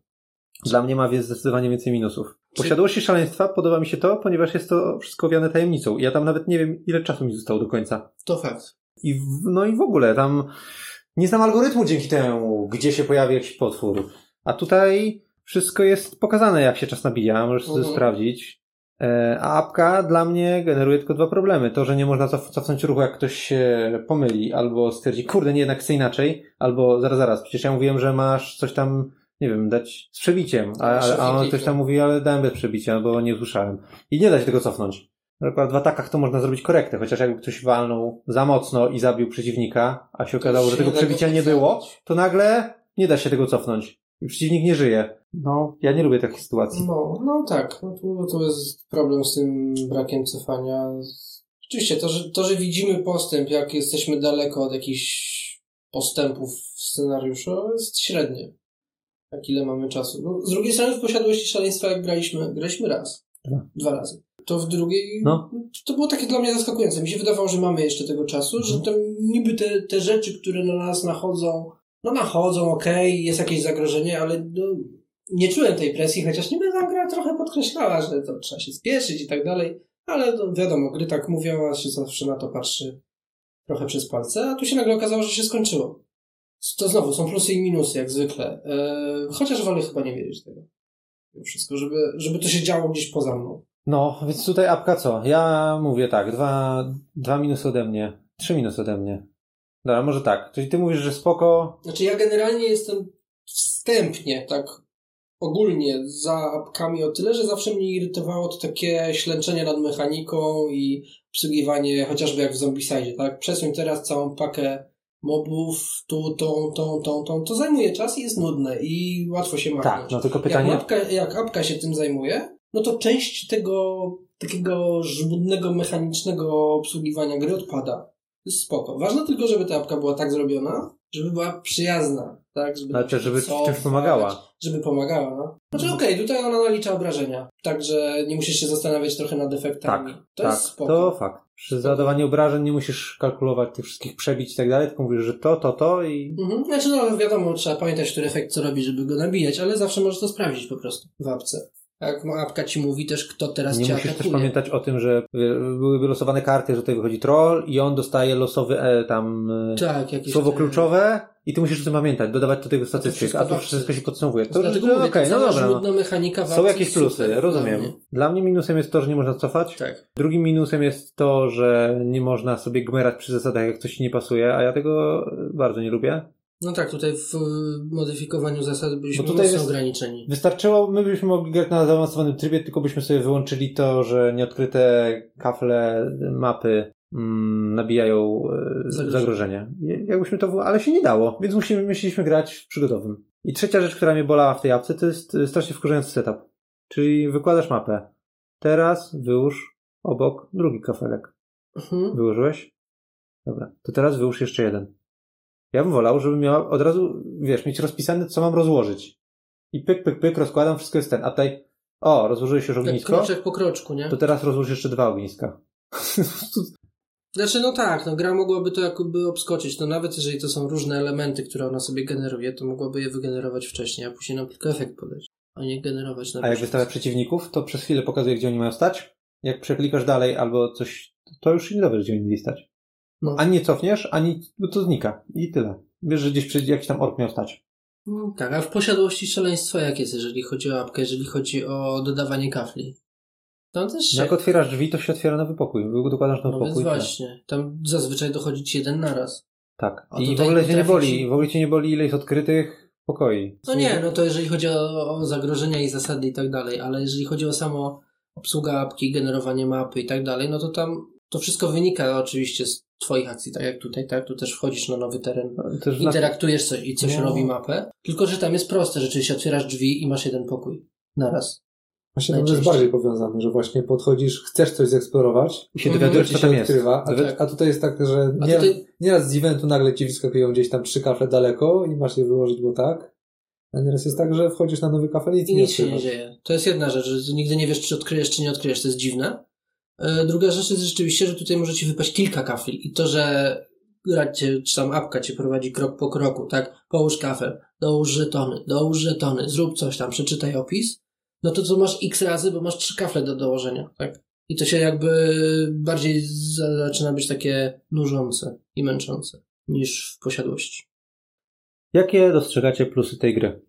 Dla mnie ma więc zdecydowanie więcej minusów. Posiadłości szaleństwa podoba mi się to, ponieważ jest to wszystko owiane tajemnicą. Ja tam nawet nie wiem, ile czasu mi zostało do końca. To fakt. I w, no i w ogóle tam nie znam algorytmu dzięki temu, gdzie się pojawi jakiś potwór. A tutaj wszystko jest pokazane, jak się czas nabija, możesz sobie Mhm. sprawdzić. E, A apka dla mnie generuje tylko dwa problemy. To, że nie można cof- cofnąć ruchu, jak ktoś się pomyli, albo stwierdzi, kurde, nie, jednak chcę inaczej, albo zaraz, zaraz, przecież ja mówiłem, że masz coś tam, nie wiem, dać z przebiciem, a, a, on ktoś tam no. mówi, ale dałem bez przebicia, bo nie usłyszałem. I nie da się tego cofnąć. Na przykład w atakach to można zrobić korektę, chociaż jakby ktoś walnął za mocno i zabił przeciwnika, a się okazało, że tego przebicia nie było, to nagle nie da się tego cofnąć. I przeciwnik nie żyje. No, ja nie lubię takich sytuacji. No, no tak. No tu, tu jest problem z tym brakiem cofania. Rzeczywiście, to że, to, że widzimy postęp, jak jesteśmy daleko od jakichś postępów w scenariuszu, jest średnie. Jak ile mamy czasu. No, z drugiej strony w posiadłości szaleństwa, jak graliśmy, graliśmy raz. Dwa. Dwa razy. To w drugiej, No. to było takie dla mnie zaskakujące. Mi się wydawało, że mamy jeszcze tego czasu, że tam niby te, te rzeczy, które na nas nachodzą, no nachodzą, okej, jest jakieś zagrożenie, ale no, nie czułem tej presji, chociaż niby tam gra trochę podkreślała, że to trzeba się spieszyć i tak dalej, ale no, wiadomo, gry tak mówią, a się zawsze na to patrzy trochę przez palce, a tu się nagle okazało, że się skończyło. To znowu, są plusy i minusy, jak zwykle. E, chociaż wolę chyba nie wiedzieć tego. Wszystko, żeby, żeby to się działo gdzieś poza mną. No, więc tutaj apka co? Ja mówię tak, dwa, dwa minusy ode mnie, trzy minusy ode mnie. Dobra, może tak. Czyli ty mówisz, że spoko. Znaczy ja generalnie jestem wstępnie, tak ogólnie za apkami o tyle, że zawsze mnie irytowało to takie ślęczenie nad mechaniką i obsługiwanie, chociażby jak w Zombicide, tak? Przesuń teraz całą pakę mobów, tu, tą, tą, tą, tą. To zajmuje czas i jest nudne i łatwo się machnąć. Tak, no tylko pytanie. Jak, apka, jak apka się tym zajmuje, no to część tego takiego żmudnego, mechanicznego obsługiwania gry odpada. To jest spoko. Ważne tylko, żeby ta apka była tak zrobiona, żeby była przyjazna, tak? Żeby, też, żeby czymś pomagała. Żeby pomagała, no. Znaczy okej, tutaj ona nalicza obrażenia, także nie musisz się zastanawiać trochę nad efektami. Tak, to tak, jest spoko. to fakt. Przy załadowaniu obrażeń nie musisz kalkulować tych wszystkich przebić i tak dalej, tylko mówisz, że to, to, to i Mhm. Znaczy no wiadomo, trzeba pamiętać, który efekt co robi, żeby go nabijać, ale zawsze możesz to sprawdzić po prostu w apce. Jak apka ci mówi też, kto teraz nie cię musisz atakuje. też pamiętać o tym, że były wylosowane karty, że tutaj wychodzi troll i on dostaje losowy e, tam e, Tak, słowo kluczowe i ty musisz o tym pamiętać, dodawać do tego statystyk, wszystko a tu wszystko się podsumowuje. To, Dlatego że- mówię, to no dobra. No. mechanika Są jakieś plusy, super rozumiem. dla mnie. Dla mnie minusem jest to, że nie można cofać. Tak. Drugim minusem jest to, że nie można sobie gmerać przy zasadach, jak coś ci nie pasuje, a ja tego bardzo nie lubię. No tak, tutaj w y, modyfikowaniu zasad byliśmy Bo tutaj mocno jest- ograniczeni. Wystarczyło, my byśmy mogli grać na zaawansowanym trybie, tylko byśmy sobie wyłączyli to, że nieodkryte kafle mapy nabijają e, Zagrożenie. zagrożenie. Jakbyśmy to, ale się nie dało, więc musimy, musieliśmy grać w przygodowym. I trzecia rzecz, która mnie bolała w tej apce, to jest e, strasznie wkurzający setup. Czyli wykładasz mapę. Teraz wyłóż obok drugi kafelek. Mhm. Wyłożyłeś? Dobra. To teraz wyłóż jeszcze jeden. Ja bym wolał, żeby miała od razu, wiesz, mieć rozpisane, co mam rozłożyć. I pyk, pyk, pyk, rozkładam, wszystko jest ten. A tutaj, o, rozłożyłeś już Tak ognisko, kroczek po kroczku, nie? to teraz rozłóż jeszcze dwa ogniska. Znaczy, no tak, no gra mogłaby to jakby obskoczyć. No nawet jeżeli to są różne elementy, które ona sobie generuje, to mogłaby je wygenerować wcześniej, a później nam tylko efekt podać, a nie generować na A jak wystawia przeciwników, to przez chwilę pokazuje, gdzie oni mają stać. Jak przeklikasz dalej albo coś, to już się nie dowiesz, gdzie oni mieli stać. No. Ani nie cofniesz, ani bo to znika. I tyle. Wiesz, że gdzieś jakiś tam ork miał stać. No, tak, a w posiadłości szaleństwa jak jest, jeżeli chodzi o apkę, jeżeli chodzi o dodawanie kafli? Tam też się... Jak otwierasz drzwi, to się otwiera nowy pokój. Dokładasz nowy No pokój. tyle. właśnie, tam zazwyczaj dochodzi ci jeden naraz. Tak. A I w ogóle cię nie boli. ci- W ogóle cię nie boli, ile jest odkrytych pokoi. No nie, no to jeżeli chodzi o, o zagrożenia i zasady i tak dalej, ale jeżeli chodzi o samo obsługa apki, generowanie mapy i tak dalej, no to tam to wszystko wynika oczywiście z twoich akcji, tak jak tutaj, tak? Tu też wchodzisz na nowy teren, Też interaktujesz coś i coś No. robi mapę, tylko że tam jest proste, rzeczywiście otwierasz drzwi i masz jeden pokój. Naraz. Właśnie to jest bardziej powiązane, że właśnie podchodzisz, chcesz coś zeksplorować, I się dowiadujesz, co się tam jest. odkrywa, a, Tak. a tutaj jest tak, że nie, tutaj- nieraz z eventu nagle ci wyskakują gdzieś tam trzy kafle daleko i masz je wyłożyć, bo tak. A nieraz jest tak, że wchodzisz na nowy kafel i nic I nie nic się nie dzieje. To jest jedna rzecz, że nigdy nie wiesz, czy odkryjesz, czy nie odkryjesz. To jest dziwne. E, Druga rzecz jest rzeczywiście, że tutaj może ci wypaść kilka kafli i to, że gra cię, czy tam apka cię prowadzi krok po kroku, tak? Połóż kafel, dołóż żetony, dołóż żetony, zrób coś tam, przeczytaj opis, no to to masz x razy, bo masz trzy kafle do dołożenia, tak? I to się jakby bardziej za- zaczyna być takie nużące i męczące niż w posiadłości. Jakie dostrzegacie plusy tej gry?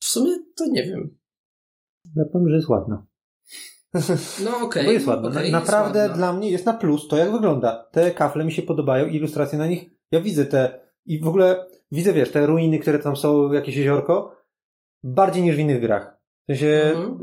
W sumie to nie wiem. Ja powiem, że jest ładna. No okej. Bo jest ładna. Na, jest naprawdę ładna. dla mnie jest na plus to, jak wygląda. Te kafle mi się podobają, ilustracje na nich. Ja widzę te i w ogóle widzę, wiesz, te ruiny, które tam są, jakieś jeziorko, bardziej niż w innych grach. W sensie Mhm.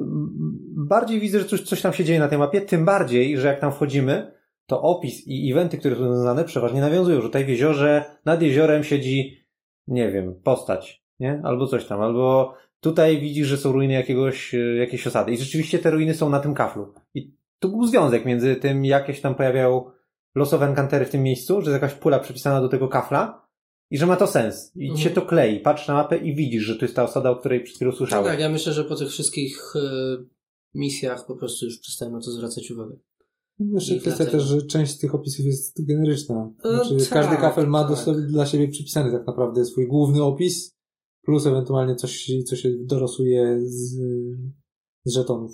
bardziej widzę, że coś, coś tam się dzieje na tej mapie, tym bardziej, że jak tam wchodzimy, to opis i eventy, które są związane, przeważnie nawiązują, że tutaj w jeziorze, nad jeziorem siedzi, nie wiem, postać, nie? Albo coś tam, albo tutaj widzisz, że są ruiny jakiegoś, e, jakiejś osady. I rzeczywiście te ruiny są na tym kaflu. I tu był związek między tym, jakieś tam pojawiają losowe enkantery w tym miejscu, że jest jakaś pula przypisana do tego kafla i że ma to sens. I Mhm. się to klei. Patrz na mapę i widzisz, że to jest ta osada, o której przed chwilą No słyszałeś. tak, ja myślę, że po tych wszystkich e, misjach po prostu już przestałem na to zwracać uwagę. Jeszcze kwestia też, że część z tych opisów jest generyczna. No Znaczy, tak, każdy kafel ma do tak. sobie, dla siebie przypisany tak naprawdę swój główny opis, plus ewentualnie coś, co się dorosuje z, z żetonów.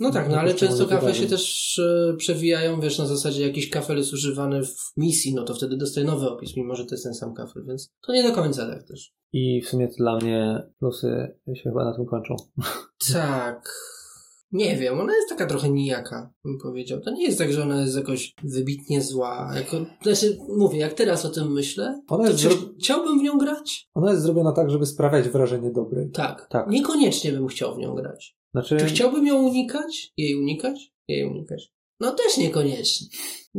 No tak, no ale to często kafle się też e, przewijają, wiesz, na zasadzie jakiś kafel jest używany w misji, no to wtedy dostaje nowy opis, mimo że to jest ten sam kafel, więc to nie do końca tak też. I w sumie to dla mnie plusy się chyba na tym kończą. Tak. Nie wiem, ona jest taka trochę nijaka, bym powiedział. To nie jest tak, że ona jest jakoś wybitnie zła. Jako, znaczy, mówię, jak teraz o tym myślę, Ona to jest, czy zro... chciałbym w nią grać? Ona jest zrobiona tak, żeby sprawiać wrażenie dobrej. Tak. Tak. Niekoniecznie bym chciał w nią grać. Znaczy, Czy chciałbym ją unikać? Jej unikać? Jej unikać. No też niekoniecznie.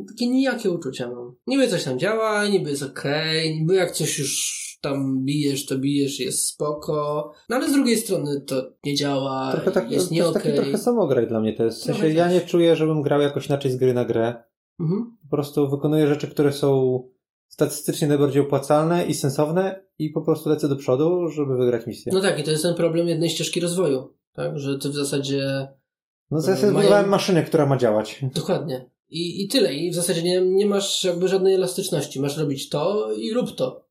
Takie nijakie uczucia mam. Niby coś tam działa, niby jest okej, niby jak coś już tam bijesz, to bijesz, jest spoko. No ale z drugiej strony to nie działa, trochę tak, jest to nie jest taki okej. trochę samograj dla mnie to jest. W sensie Trochę ja też. nie czuję, żebym grał jakoś inaczej z gry na grę. Mhm. Po prostu wykonuję rzeczy, które są statystycznie najbardziej opłacalne i sensowne i po prostu lecę do przodu, żeby wygrać misję. No tak, i to jest ten problem jednej ścieżki rozwoju. Tak, że ty w zasadzie No to ja sobie mają- maszynę, która ma działać. Dokładnie. I, I tyle. I w zasadzie nie, nie masz jakby żadnej elastyczności. Masz robić to i rób to.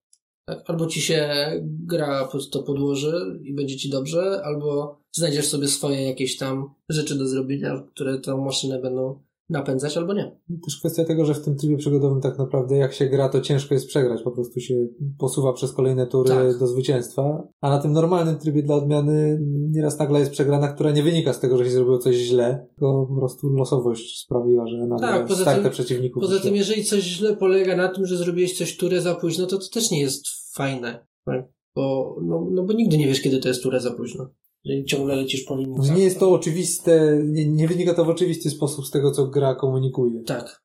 Tak? Albo ci się gra pod to podłoży i będzie ci dobrze, albo znajdziesz sobie swoje jakieś tam rzeczy do zrobienia, które tą maszynę będą napędzać, albo nie. Też kwestia tego, że w tym trybie przygodowym tak naprawdę jak się gra, to ciężko jest przegrać. Po prostu się posuwa przez kolejne tury Tak. do zwycięstwa. A na tym normalnym trybie dla odmiany nieraz nagle jest przegrana, która nie wynika z tego, że się zrobiło coś źle, tylko po prostu losowość sprawiła, że nagle Tak, poza starty tym- przeciwników Poza wyszło. tym, jeżeli coś źle polega na tym, że zrobiłeś coś turę za późno, to to też nie jest fajne. Tak? Bo, no, no bo nigdy nie wiesz, kiedy to jest turę za późno. Jeżeli ciągle lecisz po linii. Że nie jest to oczywiste, nie, nie wynika to w oczywisty sposób z tego, co gra komunikuje. Tak.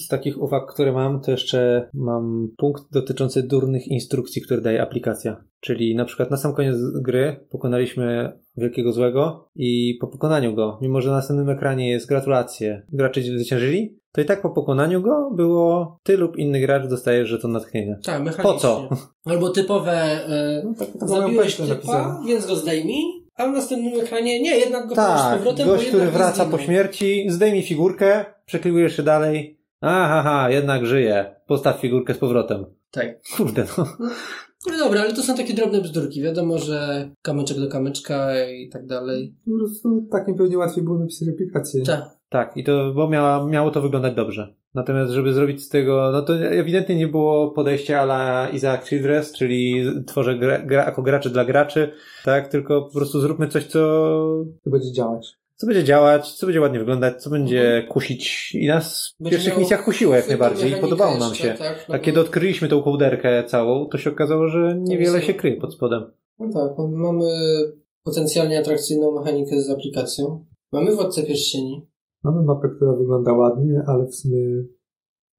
Z takich uwag, które mam, to jeszcze mam punkt dotyczący durnych instrukcji, które daje aplikacja. Czyli na przykład na sam koniec gry pokonaliśmy wielkiego złego i po pokonaniu go, mimo że na następnym ekranie jest gratulacje, gracze zwyciężyli, to i tak po pokonaniu go było ty lub inny gracz dostaje żeton natchnienia. Tak, mechanicznie. Po co? Albo typowe e, No, tak, tak zabiłeś typa, napisane. więc go zdejmij, a w następnym ekranie nie, jednak go położysz z Tak, powrotem, gość, który wraca po śmierci, zdejmij figurkę, przekliłujesz się dalej. Aha, ha, jednak żyje. Postaw figurkę z powrotem. Tak. Kurde, no. No dobra, ale to są takie drobne bzdurki. Wiadomo, że kamyczek do kamyczka i tak dalej. Po prostu takim pewnie łatwiej było napisać aplikację. Tak. Tak, i to, bo miała, miało to wyglądać dobrze. Natomiast, żeby zrobić z tego, no to ewidentnie nie było podejścia ala Isaac Childress, czyli tworzę gra, gra jako graczy dla graczy, tak, tylko po prostu zróbmy coś, co, To będzie działać. co będzie działać, co będzie ładnie wyglądać, co będzie kusić i nas w Będzie pierwszych misjach kusiło jak najbardziej i podobało nam jeszcze, się. Tak, no A kiedy odkryliśmy tą kołderkę całą, to się okazało, że niewiele się kryje pod spodem. No tak, mamy potencjalnie atrakcyjną mechanikę z aplikacją. Mamy Władcę Pierścieni. Mamy mapę, która wygląda ładnie, ale w sumie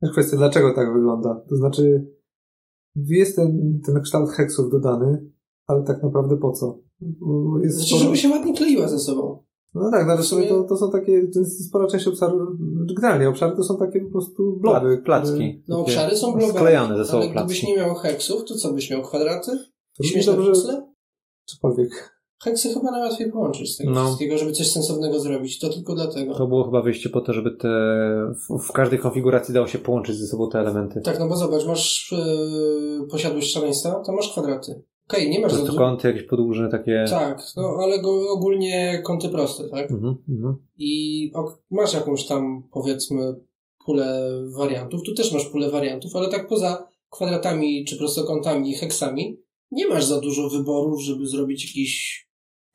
jest kwestia, dlaczego tak wygląda. To znaczy, jest ten, ten kształt heksów dodany, ale tak naprawdę po co? Bo Jest Znaczy, sporo... żeby się ładnie kleiła ze sobą. No tak, no, ale w w sumie- to, to są takie, to jest spora część obszaru, generalnie obszary to są takie po prostu bloby. Pla- placki. No obszary są globalne. Sklejane ze sobą ale gdybyś placki. nie miał heksów, to co byś miał? Kwadraty? Śmieszne dobrze, puzzle? cokolwiek. Heksy chyba najłatwiej połączyć z tego No. wszystkiego, żeby coś sensownego zrobić. To tylko dlatego. To było chyba wyjście po to, żeby te, w, w każdej konfiguracji dało się połączyć ze sobą te elementy. Tak, no bo zobacz, masz yy, posiadłość szaleństwa, to masz kwadraty. Okej, nie masz za dużo. Prostokąty jakieś podłużne takie. Tak, no ale go, ogólnie kąty proste, tak? Mhm, mhm. I ok, masz jakąś tam, powiedzmy, pulę wariantów. Tu też masz pulę wariantów, ale tak poza kwadratami, czy prostokątami i heksami, nie masz za dużo wyborów, żeby zrobić jakiś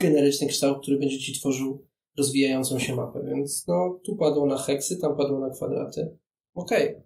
generyczny kształt, który będzie ci tworzył rozwijającą się mapę. Więc no, tu padło na heksy, tam padło na kwadraty. Okej.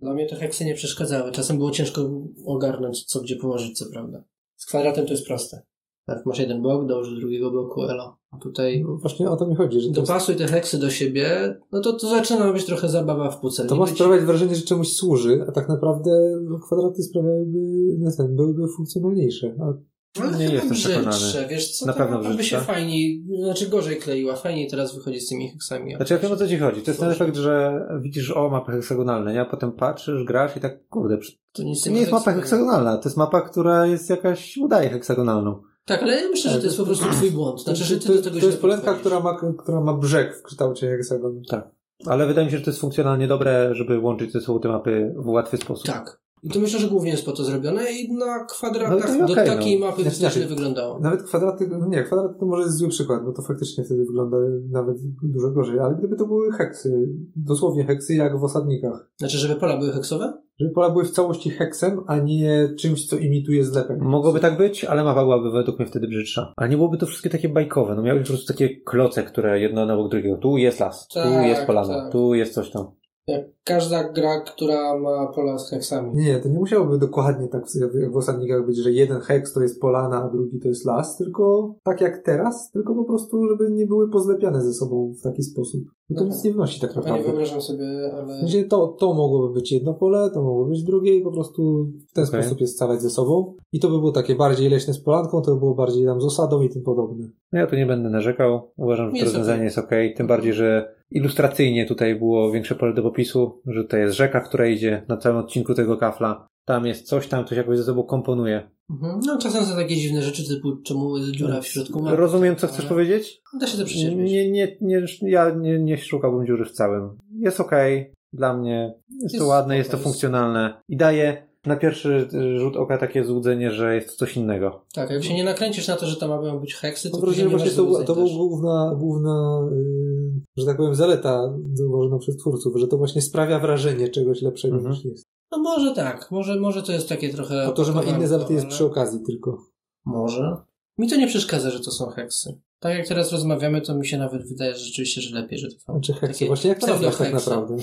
Dla mnie te heksy nie przeszkadzały. Czasem było ciężko ogarnąć, co gdzie położyć, co prawda. Z kwadratem to jest proste. Tak, masz jeden blok, dołóż do drugiego bloku elo. A tutaj No, właśnie o to mi chodzi, że dopasuj te heksy do siebie, no to, to zaczyna być trochę zabawa w pucel. to ma być- sprawiać wrażenie, że czemuś służy, a tak naprawdę no, kwadraty sprawiałyby, no, ten, byłyby funkcjonalniejsze. A Ale Nie chyba jestem przekonany. wiesz co, Na pewno by się fajniej, znaczy gorzej kleiła, fajniej teraz wychodzi z tymi heksami. Znaczy ja wiem o co ci chodzi. To jest ten efekt, że widzisz o mapę heksagonalne, nie? A potem patrzysz, grasz i tak, kurde, To nic to nie jest mapa heksagonalna, to jest mapa, która jest jakaś, udaje heksagonalną. Tak, ale ja myślę, że to jest po prostu twój błąd. Znaczy, że ty to, do tego to jest poletka, która ma, która ma brzeg w kształcie heksagonu. Tak. Ale wydaje mi się, że to jest funkcjonalnie dobre, żeby łączyć ze sobą te mapy w łatwy sposób. Tak. I to myślę, że głównie jest po to zrobione i na No kwadratach to do okej, takiej no. mapy Znaczy, znacznie znaczy, wyglądało. Nawet kwadraty, no nie, kwadrat to może jest zły przykład, bo to faktycznie wtedy wygląda nawet dużo gorzej, ale gdyby to były heksy, dosłownie heksy jak w osadnikach. Znaczy, żeby pola były heksowe? Żeby pola były w całości heksem, a nie czymś, co imituje zlepek. Mogłoby tak być, ale mapa byłaby według mnie wtedy brzydsza. Ale nie byłoby to wszystkie takie bajkowe. No miały po prostu takie kloce, które jedno na obok drugiego. Tu jest las, tu Tak, jest polana, tak. tu jest coś tam. Jak każda gra, która ma pola z heksami. Nie, to nie musiałoby dokładnie tak w- osadnikach być, że jeden heks to jest polana, a drugi to jest las, tylko tak jak teraz, tylko po prostu, żeby nie były pozlepiane ze sobą w taki sposób. Bo to Aha. nic nie wnosi tak Chyba nie naprawdę. wyobrażam sobie, ale... sensie to, to mogłoby być jedno pole, to mogło być drugie i po prostu w ten Okej. sposób je scalać ze sobą. I to by było takie bardziej leśne z polanką, to by było bardziej tam z osadą i tym podobne. No ja tu nie będę narzekał. Uważam, że to rozwiązanie jest ok. Tym bardziej, że ilustracyjnie tutaj było większe pole do popisu, że to jest rzeka, która idzie na całym odcinku tego kafla. Tam jest coś tam, coś jakoś ze sobą komponuje. Mhm. No czasem są takie dziwne rzeczy, typu czemu jest dziura w środku mapy. Rozumiem, co chcesz Ale powiedzieć? Da się to przecież Nie, nie, nie, ja nie, nie szukałbym dziury w całym. Jest okej. Dla mnie jest, to Jest ładne, jest to jest- funkcjonalne i daje na pierwszy rzut oka takie złudzenie, że jest to coś innego. Tak, jak się nie nakręcisz na to, że tam mają być heksy, to nie właśnie masz to, to była główna, główna yy, że tak powiem, zaleta zauważona przez twórców, że to właśnie sprawia wrażenie czegoś lepszego Mhm. niż jest. No może tak, może, może to jest takie trochę... A to, że ma inne zalety jest przy okazji tylko. Może. Mi to nie przeszkadza, że to są heksy. Tak jak teraz rozmawiamy, to mi się nawet wydaje że rzeczywiście, że lepiej, że to są Znaczy heksy, właśnie jak to nazwać tak naprawdę?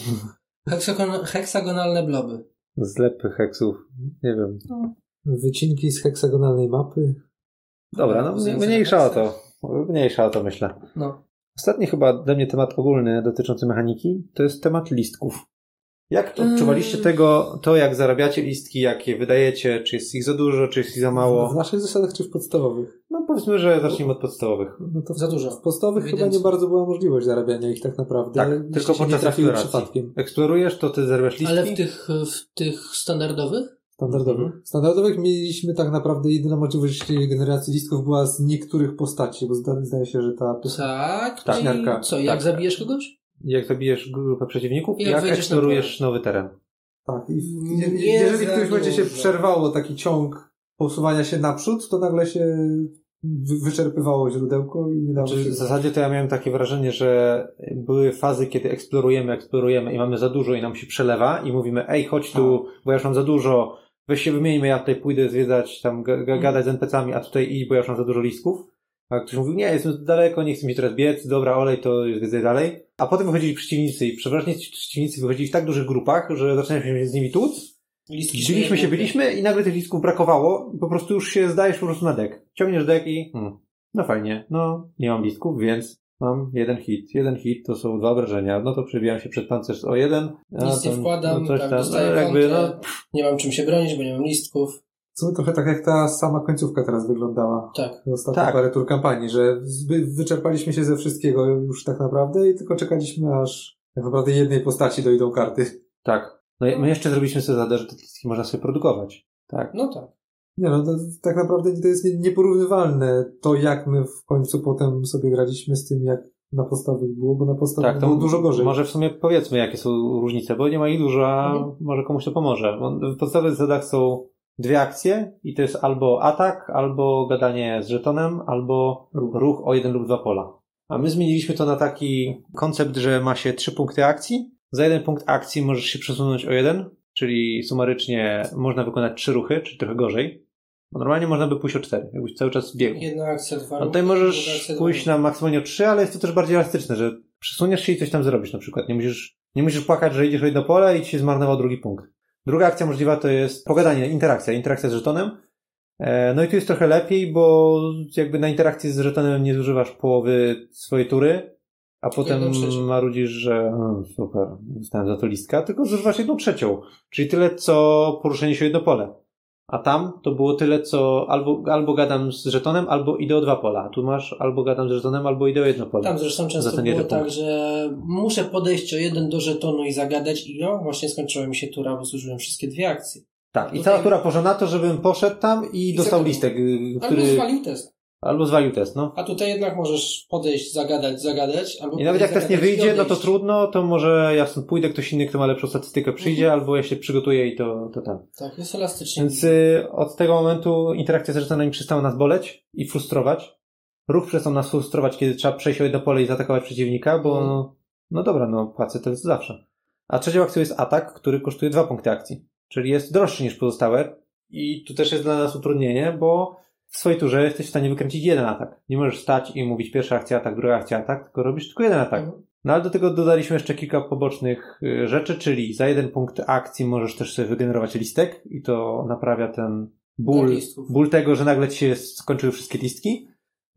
Heksagon- heksagonalne bloby. Zlepy heksów. Nie wiem. Wycinki z heksagonalnej mapy. Dobra, no mniejsza o to. Mniejsza o to, myślę. No. Ostatni chyba dla mnie temat ogólny dotyczący mechaniki to jest temat listków. Jak odczuwaliście Mm. tego, to jak zarabiacie listki, jak je wydajecie, czy jest ich za dużo, czy jest ich za W mało? naszych zasadach czy w podstawowych? No powiedzmy, że zacznijmy od podstawowych. No to Za dużo. W podstawowych chyba nie bardzo była możliwość zarabiania ich tak naprawdę. Tak, tylko podczas eksploracji. przypadkiem. Eksplorujesz, to ty zarabiasz listki? Ale w tych, w tych standardowych? Standardowych. Mhm. Standardowych mieliśmy tak naprawdę jedyna możliwość generacji listków była z niektórych postaci, bo zda, zdaje się, że ta Tak. Tak, i miarka. co, jak Tak. zabijesz kogoś? Jak zabijesz grupę przeciwników, I jak, jak eksplorujesz nowy teren. Tak, i w, Nie je, jeżeli w którymś momencie się przerwało taki ciąg posuwania się naprzód, to nagle się wy, wyczerpywało źródełko i nie dało Znaczy, się... w zasadzie to ja miałem takie wrażenie, że były fazy, kiedy eksplorujemy, eksplorujemy i mamy za dużo i nam się przelewa i mówimy, ej, chodź tu, bo ja już mam za dużo, weź się wymieńmy, ja tutaj pójdę zwiedzać, tam ga- gadać z NPC-ami, a tutaj idź, bo ja już mam za dużo listków. A ktoś mówił, nie, jestem daleko, nie chcę mi teraz biec, dobra, olej, to zwiedzaj dalej. A potem wychodzili przeciwnicy i przeważnie ci przeciwnicy wychodzili w tak dużych grupach, że zaczynaliśmy się z nimi tłuc, Listki Byliśmy się, byliśmy i nagle tych listków brakowało i po prostu już się zdajesz po prostu na dek. Ciągniesz dek i hmm, no fajnie, no nie mam listków, więc mam jeden hit. Jeden hit to są dwa obrażenia, no to przebijam się przed pancerz o jeden. Nic nie wkładam, no coś tak, tam, dostaję no, jakby, no, Nie mam czym się bronić, bo nie mam listków. Co trochę tak jak ta sama końcówka teraz wyglądała. Tak. Ostatnie Tak. parę tur kampanii, że wyczerpaliśmy się ze wszystkiego już tak naprawdę i tylko czekaliśmy aż tak naprawdę jednej postaci dojdą karty. tak. No i my jeszcze zrobiliśmy sobie zasadę, że te listki można sobie produkować. Tak. No tak. Nie no, to, tak naprawdę to jest nie- nieporównywalne to, jak my w końcu potem sobie graliśmy z tym, jak na podstawowych było, bo na podstawowych Tak, to było dużo gorzej. Może w sumie powiedzmy, jakie są różnice, bo nie ma ich dużo, a Mhm. może komuś to pomoże. W podstawowych zasadach są dwie akcje i to jest albo atak, albo gadanie z żetonem, albo ruch o jeden lub dwa pola. A my zmieniliśmy to na taki koncept, że ma się trzy punkty akcji. Za jeden punkt akcji możesz się przesunąć o jeden, czyli sumarycznie można wykonać trzy ruchy, czyli trochę gorzej. Bo normalnie można by pójść o cztery, jakbyś cały czas biegł. Jedna akcja, dwa A tutaj możesz pójść na maksymalnie o trzy, ale jest to też bardziej elastyczne, że przesuniesz się i coś tam zrobisz na przykład. Nie musisz, nie musisz płakać, że idziesz o jedno pole i ci się zmarnował drugi punkt. Druga akcja możliwa to jest pogadanie, interakcja, interakcja z żetonem. E, No i tu jest trochę lepiej, bo jakby na interakcji z żetonem nie zużywasz połowy swojej tury, a potem marudzisz, że mm, super, dostałem za to listka, tylko zużywasz jedną trzecią. Czyli tyle, co poruszenie się o jedno pole. A tam to było tyle, co albo, albo gadam z żetonem, albo idę o dwa pola. A tu masz albo gadam z żetonem, albo idę o jedno pole. Tam zresztą często było jeden tak, punkt. że muszę podejść o jeden do żetonu i zagadać i o, właśnie skończyła mi się tura, bo zużyłem wszystkie dwie akcje. Tak, i cała tura poszła na to, żebym poszedł tam i dostał zagadał. listek, y, Albo który... zwalił test. Albo zwalił test, no. A tutaj jednak możesz podejść, zagadać, zagadać, albo I nawet jak test nie wyjdzie, no to trudno, to może ja stąd pójdę, ktoś inny, kto ma lepszą statystykę przyjdzie, Mhm. albo ja się przygotuję i to, to tam. Tak, jest elastycznie. Więc y, od tego momentu interakcja z żetonami przestała nas boleć i frustrować. Ruch przestał nas frustrować, kiedy trzeba przejść o jedno pole i zaatakować przeciwnika, bo Mhm. no, no dobra, no płacę to jest zawsze. A trzecią akcją jest atak, który kosztuje dwa punkty akcji. Czyli jest droższy niż pozostałe i tu też jest dla nas utrudnienie, bo w swojej turze jesteś w stanie wykręcić jeden atak. Nie możesz stać i mówić pierwsza akcja atak, druga akcja atak, tylko robisz tylko jeden atak. Mhm. No ale do tego dodaliśmy jeszcze kilka pobocznych y, rzeczy, czyli za jeden punkt akcji możesz też sobie wygenerować listek i to naprawia ten ból, ból tego, że nagle ci się skończyły wszystkie listki.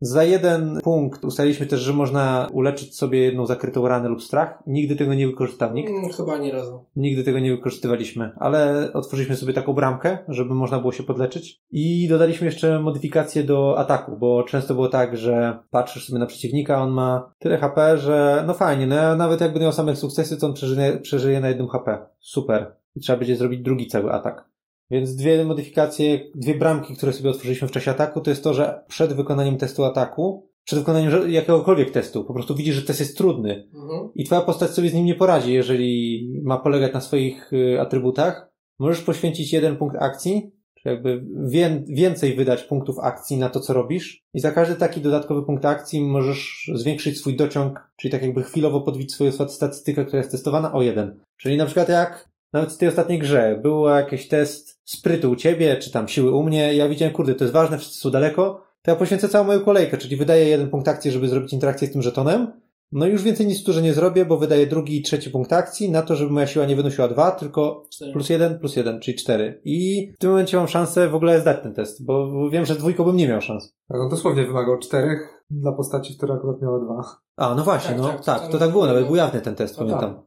Za jeden punkt ustaliliśmy też, że można uleczyć sobie jedną zakrytą ranę lub strach. Nigdy tego nie wykorzystał nikt. Mm, chyba nie razu. Nigdy tego nie wykorzystywaliśmy, ale otworzyliśmy sobie taką bramkę, żeby można było się podleczyć i dodaliśmy jeszcze modyfikacje do ataku, bo często było tak, że patrzysz sobie na przeciwnika, on ma tyle HP, że no fajnie, no nawet jakby miał same sukcesy, to on przeżyje, przeżyje na jednym HP. Super. I trzeba będzie zrobić drugi cały atak. Więc dwie modyfikacje, dwie bramki, które sobie otworzyliśmy w czasie ataku, to jest to, że przed wykonaniem testu ataku, przed wykonaniem jakiegokolwiek testu, po prostu widzisz, że test jest trudny, Mhm. i twoja postać sobie z nim nie poradzi, jeżeli ma polegać na swoich y, atrybutach. Możesz poświęcić jeden punkt akcji, czy jakby wię- więcej wydać punktów akcji na to, co robisz. I za każdy taki dodatkowy punkt akcji możesz zwiększyć swój dociąg, czyli tak jakby chwilowo podbić swoją stat- statystykę, która jest testowana o jeden. Czyli na przykład jak nawet w tej ostatniej grze był jakiś test sprytu u ciebie, czy tam siły u mnie, ja widziałem, kurde, to jest ważne, wszyscy są daleko, to ja poświęcę całą moją kolejkę, czyli wydaję jeden punkt akcji, żeby zrobić interakcję z tym żetonem, no i już więcej nic w turze nie zrobię, bo wydaję drugi i trzeci punkt akcji na to, żeby moja siła nie wynosiła dwa, tylko Cztery. plus jeden, plus jeden, czyli cztery. I w tym momencie mam szansę w ogóle zdać ten test, bo wiem, że z dwójką bym nie miał szans. Tak, on dosłownie wymagał czterech dla postaci, która akurat miała dwa. A, no właśnie, Tak, no tak, tak, to to tak było, nawet był jawny ten test, No pamiętam.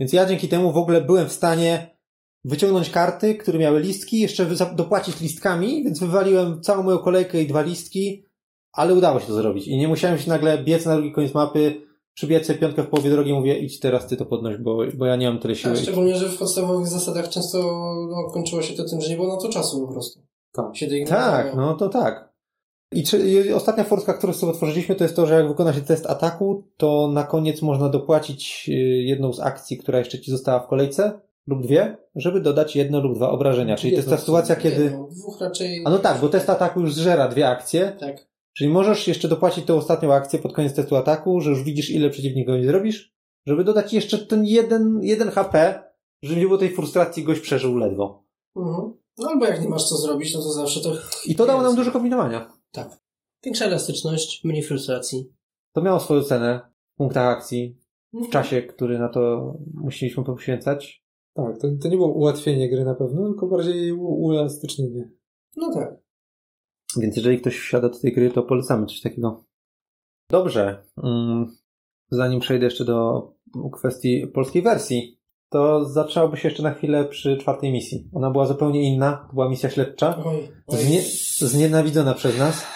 Więc ja dzięki temu w ogóle byłem w stanie wyciągnąć karty, które miały listki, jeszcze dopłacić listkami, więc wywaliłem całą moją kolejkę i dwa listki, ale udało się to zrobić. I nie musiałem się nagle biec na drugi koniec mapy, przybiec sobie piątkę w połowie drogi mówię, idź teraz ty to podnoś, bo, bo ja nie mam tyle siły. Tak, szczególnie, że w podstawowych zasadach często no, kończyło się to tym, że nie było na to czasu po prostu. Tak. Tak, no to tak. I, czy, I ostatnia forska, którą sobie otworzyliśmy, to jest to, że jak wykona się test ataku, to na koniec można dopłacić y, jedną z akcji, która jeszcze ci została w kolejce, lub dwie, żeby dodać jedno lub dwa obrażenia. Czyli to jest ta Jedno, sytuacja, Nie, kiedy... no, dwóch raczej... A no tak, bo test ataku już zżera dwie akcje, Tak. czyli możesz jeszcze dopłacić tą ostatnią akcję pod koniec testu ataku, że już widzisz, ile przeciwnikowi zrobisz, żeby dodać jeszcze ten jeden, jeden HP, żeby nie było tej frustracji, gość przeżył ledwo. Mhm. No albo jak nie masz co zrobić, no to zawsze to... I to dało nam dużo kombinowania. Tak. Większa elastyczność, mniej frustracji. To miało swoją cenę w punktach akcji, w Mhm. czasie, który na to musieliśmy poświęcać. Tak, to, to nie było ułatwienie gry na pewno, tylko bardziej uelastycznienie. No tak. Więc jeżeli ktoś wsiada do tej gry, to polecamy coś takiego. Dobrze. Mm, Zanim przejdę jeszcze do kwestii polskiej wersji, to zaczęłoby się jeszcze na chwilę przy czwartej misji. Ona była zupełnie inna. To była misja śledcza. Oj, oj. Znie, znienawidzona przez nas.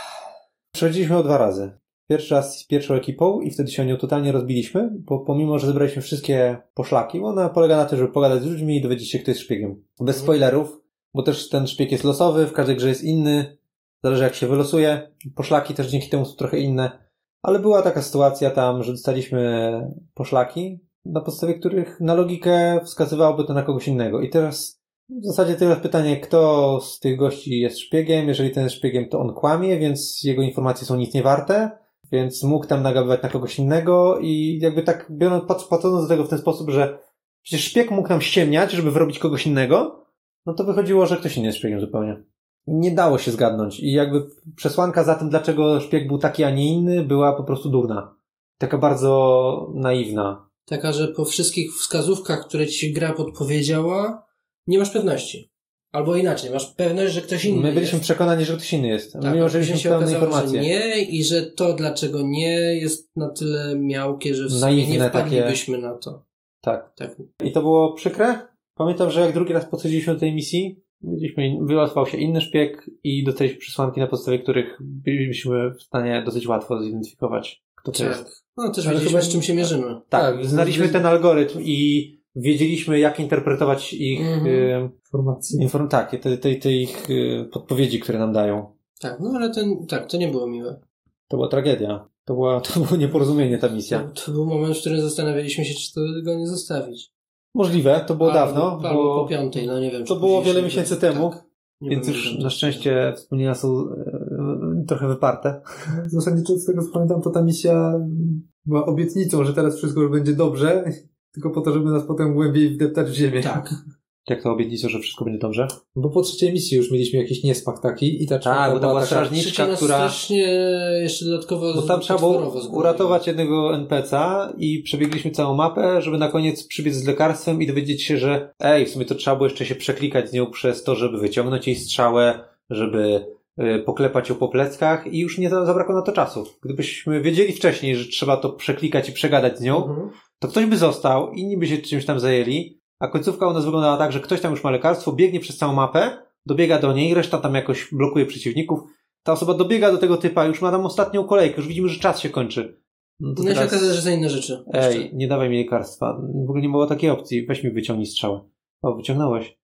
Przechodziliśmy ją dwa razy. Pierwszy raz z pierwszą ekipą i wtedy się o nią totalnie rozbiliśmy, bo pomimo, że zebraliśmy wszystkie poszlaki, ona polega na tym, żeby pogadać z ludźmi i dowiedzieć się, kto jest szpiegiem. Bez spoilerów, bo też ten szpieg jest losowy, w każdej grze jest inny, zależy jak się wylosuje. Poszlaki też dzięki temu są trochę inne. Ale była taka sytuacja tam, że dostaliśmy poszlaki, na podstawie których na logikę wskazywałoby to na kogoś innego. I teraz w zasadzie tyle pytanie, kto z tych gości jest szpiegiem. Jeżeli ten jest szpiegiem, to on kłamie, więc jego informacje są nic nie warte, więc mógł tam nagabywać na kogoś innego i jakby tak biorąc, pat- patrząc do tego w ten sposób, że przecież szpieg mógł nam ściemniać, żeby wyrobić kogoś innego, no to wychodziło, że ktoś inny jest szpiegiem zupełnie. Nie dało się zgadnąć i jakby przesłanka za tym, dlaczego szpieg był taki, a nie inny, była po prostu durna. Taka bardzo naiwna. Taka, że po wszystkich wskazówkach, które ci gra podpowiedziała, nie masz pewności. Albo inaczej, masz pewność, że ktoś inny My byliśmy jest. przekonani, że ktoś inny jest, Tak, mimo że mieliśmy się pełne okazało, informacje. że nie i że to, dlaczego nie, jest na tyle miałkie, że w sumie nie takie. wpadlibyśmy na to. Tak. Tak. I to było przykre. Pamiętam, że jak drugi raz podchodziliśmy do tej misji, mieliśmy, wyłatwał się inny szpieg i dostaliśmy przesłanki, na podstawie których byliśmy w stanie dosyć łatwo zidentyfikować, kto to jest. Tak. No też Ale wiedzieliśmy, chyba- z czym się mierzymy. Tak, Tak, znaliśmy ten algorytm i wiedzieliśmy, jak interpretować ich, Mhm. y, Informacji. inform- tak, te, te, te ich y, podpowiedzi, które nam dają. Tak, no ale ten, tak, to nie było miłe. To była tragedia. To, była, to było nieporozumienie ta misja. To, to był moment, w którym zastanawialiśmy się, czy to go nie zostawić. Możliwe, to było Albo- dawno. Albo bo po piątej, no nie wiem. to czy było wiele się- miesięcy temu, Tak, nie Więc już na szczęście wspomnienia są e, trochę wyparte. Zasadniczo z tego co pamiętam, to ta misja była obietnicą, że teraz wszystko już będzie dobrze, tylko po to, żeby nas potem głębiej wdeptać w ziemię. Tak. Jak to obietnicą, że wszystko będzie dobrze? Bo po trzeciej misji już mieliśmy jakiś niesmak taki i ta czwarta bo była strażniczka, która... strasznie jeszcze dodatkowo Bo tam trzeba było uratować jednego NPC-a i przebiegliśmy całą mapę, żeby na koniec przybiec z lekarstwem i dowiedzieć się, że ej, w sumie to trzeba było jeszcze się przeklikać z nią przez to, żeby wyciągnąć jej strzałę, żeby y, poklepać ją po pleckach i już nie za- zabrakło na to czasu. Gdybyśmy wiedzieli wcześniej, że trzeba to przeklikać i przegadać z nią, Mhm. to ktoś by został, inni by się czymś tam zajęli, a końcówka u nas wyglądała tak, że ktoś tam już ma lekarstwo, biegnie przez całą mapę, dobiega do niej, reszta tam jakoś blokuje przeciwników. Ta osoba dobiega do tego typa, już ma tam ostatnią kolejkę, już widzimy, że czas się kończy. No to No i się teraz, okazało, że za inne rzeczy. ej, Jeszcze. nie dawaj mi lekarstwa. W ogóle nie było takiej opcji. Weź mi wyciągnij strzałę. O, wyciągnąłeś.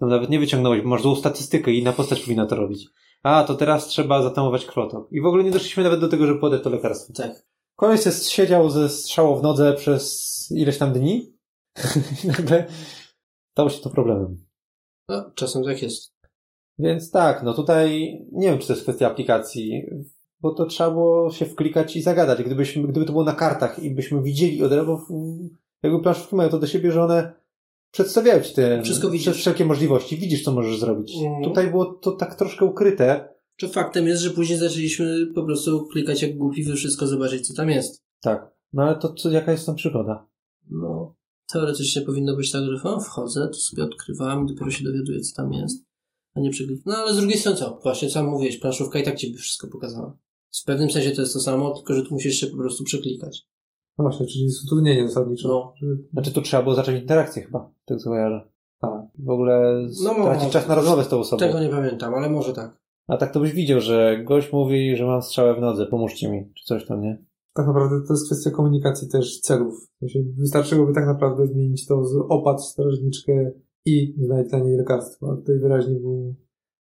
To nawet nie wyciągnąłeś, bo masz złą statystykę i na postać powinna to robić. A, to teraz trzeba zatamować krwotok. I w ogóle nie doszliśmy nawet do tego, żeby podać to lekarstwo. Tak. Koleś jest, siedział ze strzałą w nodze przez ileś tam dni i nagle stało się to problemem. No, czasem tak jest. Więc tak, no tutaj nie wiem, czy to jest kwestia aplikacji, bo to trzeba było się wklikać i zagadać. Gdybyśmy, gdyby to było na kartach i byśmy widzieli od razu, jakby planszówki mają to do siebie, że one przedstawiają ci te Wszystko widzisz. wsze- wszelkie możliwości, widzisz, co możesz zrobić. Mhm. Tutaj było to tak troszkę ukryte. Czy faktem jest, że później zaczęliśmy po prostu klikać jak głupi, wy wszystko zobaczyć, co tam jest. Tak. No ale to co, jaka jest tam przygoda? No, teoretycznie powinno być tak, że o, wchodzę, to sobie odkrywam i dopiero się dowiaduję, co tam jest. A nie przeklik. No ale z drugiej strony co? Właśnie sam mówiłeś, planszówka i tak ci by wszystko pokazała. W pewnym sensie to jest to samo, tylko że tu musisz się po prostu przeklikać. No właśnie, czyli jest utrudnienie zasadniczo. No. Znaczy tu trzeba było zacząć interakcję chyba, tak co kojarzę. Tak. W ogóle No, stracić może. czas na rozmowę z tą osobą. Tego nie pamiętam, ale może tak. A tak to byś widział, że gość mówi, że mam strzałę w nodze, pomóżcie mi, czy coś tam, nie? Tak naprawdę to jest kwestia komunikacji też celów. Wystarczyłoby tak naprawdę zmienić to z opad w strażniczkę i znaleźć dla niej lekarstwo. A tutaj wyraźnie było,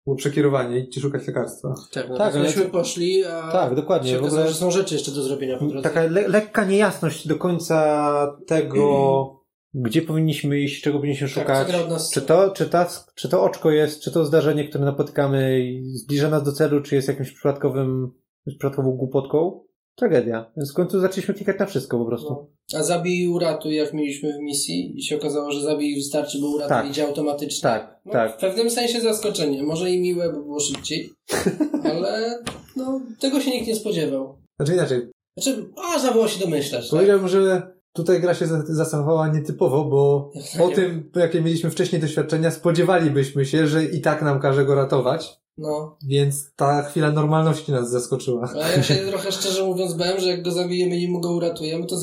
było przekierowanie, idźcie szukać lekarstwa. Tak, no Tak, tak, myśmy poszli, a Tak, dokładnie. się W okazało, ogóle że są rzeczy jeszcze do zrobienia po drodze. taka le lekka niejasność do końca tego, gdzie powinniśmy iść, czego powinniśmy Tak, szukać. nas- Czy to, czy, ta, czy to oczko jest, czy to zdarzenie, które napotykamy zbliża nas do celu, czy jest jakimś przypadkowym, przypadkową głupotką? Tragedia. Więc w końcu zaczęliśmy klikać na wszystko po prostu. No. A zabij i uratuj, jak mieliśmy w misji i się okazało, że zabij wystarczy, bo uratuj Tak. idzie automatycznie. Tak, no, tak. W pewnym sensie zaskoczenie. Może i miłe, bo było szybciej. ale no, tego się nikt nie spodziewał. Znaczy inaczej, Znaczy, można było się domyślać. Tak? powiedziałbym, że tutaj gra się za- zachowała nietypowo, bo po tym, jakie mieliśmy wcześniej doświadczenia, spodziewalibyśmy się, że i tak nam każe go ratować, No. więc ta chwila normalności nas zaskoczyła. A ja się trochę szczerze mówiąc bałem, że jak go zabijemy i mu go uratujemy, to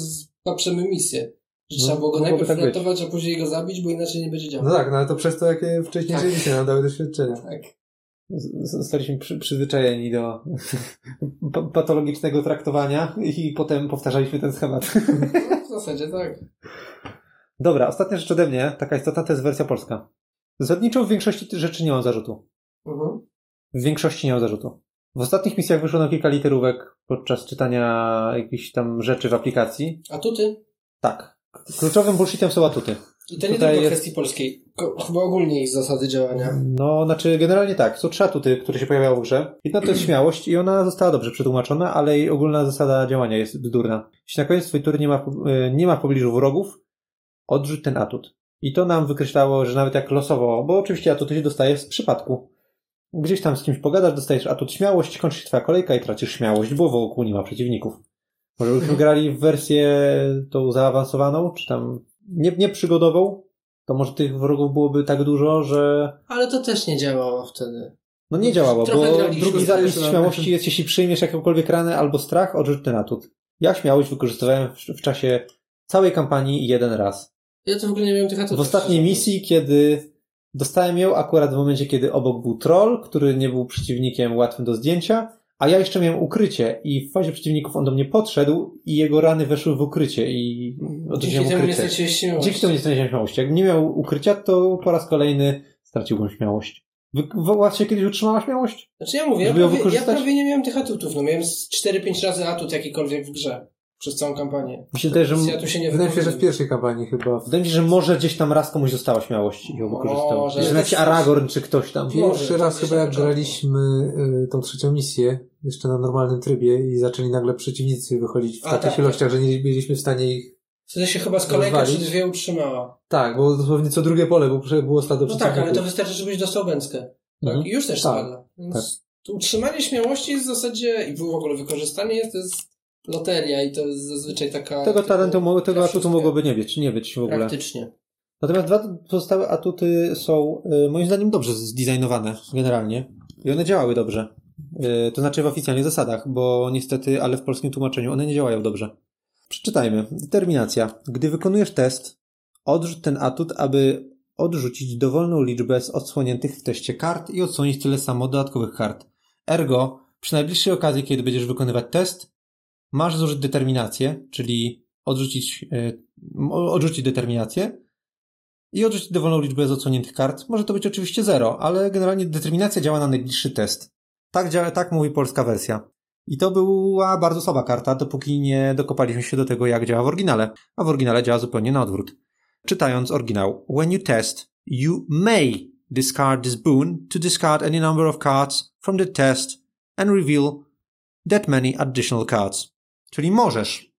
paprzemy misję. Że No, trzeba było go najpierw tak ratować, a później go zabić, bo inaczej nie będzie No działał. tak, no ale to przez to, jakie wcześniejsze Tak. misje nam dały doświadczenia. Tak. Zostaliśmy przy, przyzwyczajeni do pa- patologicznego traktowania i potem powtarzaliśmy ten schemat. No, w zasadzie tak. Dobra, ostatnia rzecz ode mnie, taka istotna, to jest wersja polska. Zasadniczo w większości rzeczy nie mam zarzutu. Mhm. W większości nie mam zarzutu. W ostatnich misjach wyszło nam kilka literówek podczas czytania jakichś tam rzeczy w aplikacji. A tu ty? Tak. Kluczowym bullshitem są atuty. I to nie Tutaj tylko jest- kwestii polskiej. Chyba ogólnie ich zasady działania. No, znaczy generalnie tak. Są trzy atuty, które się pojawiają w grze. Jedna to jest śmiałość i ona została dobrze przetłumaczona, ale jej ogólna zasada działania jest bzdurna. Jeśli na koniec twojej tury nie ma, y, nie ma w pobliżu wrogów, odrzuć ten atut. I to nam wykreślało, że nawet jak losowo, bo oczywiście atuty się dostaje z przypadku. Gdzieś tam z kimś pogadasz, dostajesz atut śmiałość, kończy się twoja kolejka i tracisz śmiałość, bo wokół nie ma przeciwników. Może byśmy grali w wersję tą zaawansowaną, czy tam nie, nie przygodową, to może tych wrogów byłoby tak dużo, że Ale to też nie działało wtedy. no nie działało, Trochę bo drugi zapis śmiałości jest, jeśli przyjmiesz jakąkolwiek ranę albo strach, odrzuć ten atut. Ja śmiałość wykorzystywałem w, w czasie całej kampanii jeden raz. Ja to w ogóle nie miałem tych atutów. W ostatniej misji, kiedy dostałem ją akurat w momencie, kiedy obok był troll, który nie był przeciwnikiem łatwym do zdjęcia, a ja jeszcze miałem ukrycie i w fazie przeciwników on do mnie podszedł i jego rany weszły w ukrycie i Dzięki odrzuciłem temu nie ukrycie. straciłeś śmiałości. Dzięki temu nie straciłem śmiałości. Jak nie miał ukrycia, to po raz kolejny straciłbym śmiałość. Wy, was się kiedyś utrzymała śmiałość? Znaczy ja mówię, ja prawie, ja prawie nie miałem tych atutów. No miałem z 4-5 razy atut jakikolwiek w grze. Przez całą kampanię. Mi się wydaje, że, ja tu się nie Wydaje mi się, że w pierwszej kampanii chyba. wydaje mi się, że może gdzieś tam raz komuś została śmiałość i ją wykorzystał. Może. Że jakiś Aragorn czy ktoś tam. Może, Pierwszy raz chyba jak graliśmy y, tą trzecią misję, jeszcze na normalnym trybie i zaczęli nagle przeciwnicy wychodzić w A, takich tak, ilościach, że nie byliśmy w stanie ich... Wtedy się chyba z kolejka czy dwie utrzymała. Tak, bo dosłownie co drugie pole, bo prze- było stado No tak, ale to wystarczy, żebyś dostał bęckę. Tak? Mhm. I już też Tak, spada. Więc to utrzymanie śmiałości jest w zasadzie, i w ogóle wykorzystanie jest, to jest loteria i to jest zazwyczaj taka... Tego talentu, tego atutu mogłoby nie być, nie być w ogóle. Praktycznie. Natomiast dwa pozostałe atuty są y, moim zdaniem dobrze zdesignowane generalnie i one działały dobrze. Y, To znaczy w oficjalnych zasadach, bo niestety, ale w polskim tłumaczeniu one nie działają dobrze. Przeczytajmy. Determinacja. Gdy wykonujesz test, odrzuć ten atut, aby odrzucić dowolną liczbę z odsłoniętych w teście kart i odsłonić tyle samo dodatkowych kart. Ergo, przy najbliższej okazji, kiedy będziesz wykonywać test, masz zużyć determinację, czyli odrzucić, o- odrzucić determinację, i odrzucić dowolną liczbę z odsłoniętych kart. Może to być oczywiście zero, ale generalnie determinacja działa na najbliższy test. Tak, działa, tak mówi polska wersja. I to była bardzo słaba karta, dopóki nie dokopaliśmy się do tego, jak działa w oryginale. A w oryginale działa zupełnie na odwrót. Czytając oryginał. When you test, you may discard this boon to discard any number of cards from the test and reveal that many additional cards. Czyli możesz.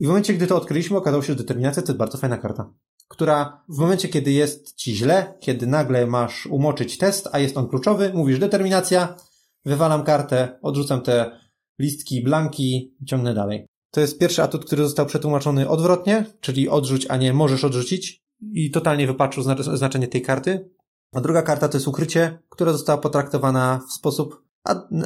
I w momencie, gdy to odkryliśmy, okazało się, że determinacja to jest bardzo fajna karta która w momencie, kiedy jest ci źle, kiedy nagle masz umoczyć test, a jest on kluczowy, mówisz determinacja, wywalam kartę, odrzucam te listki, blanki, ciągnę dalej. To jest pierwszy atut, który został przetłumaczony odwrotnie, czyli odrzuć, a nie możesz odrzucić i totalnie wypaczył zna- znaczenie tej karty. A druga karta to jest ukrycie, która została potraktowana w sposób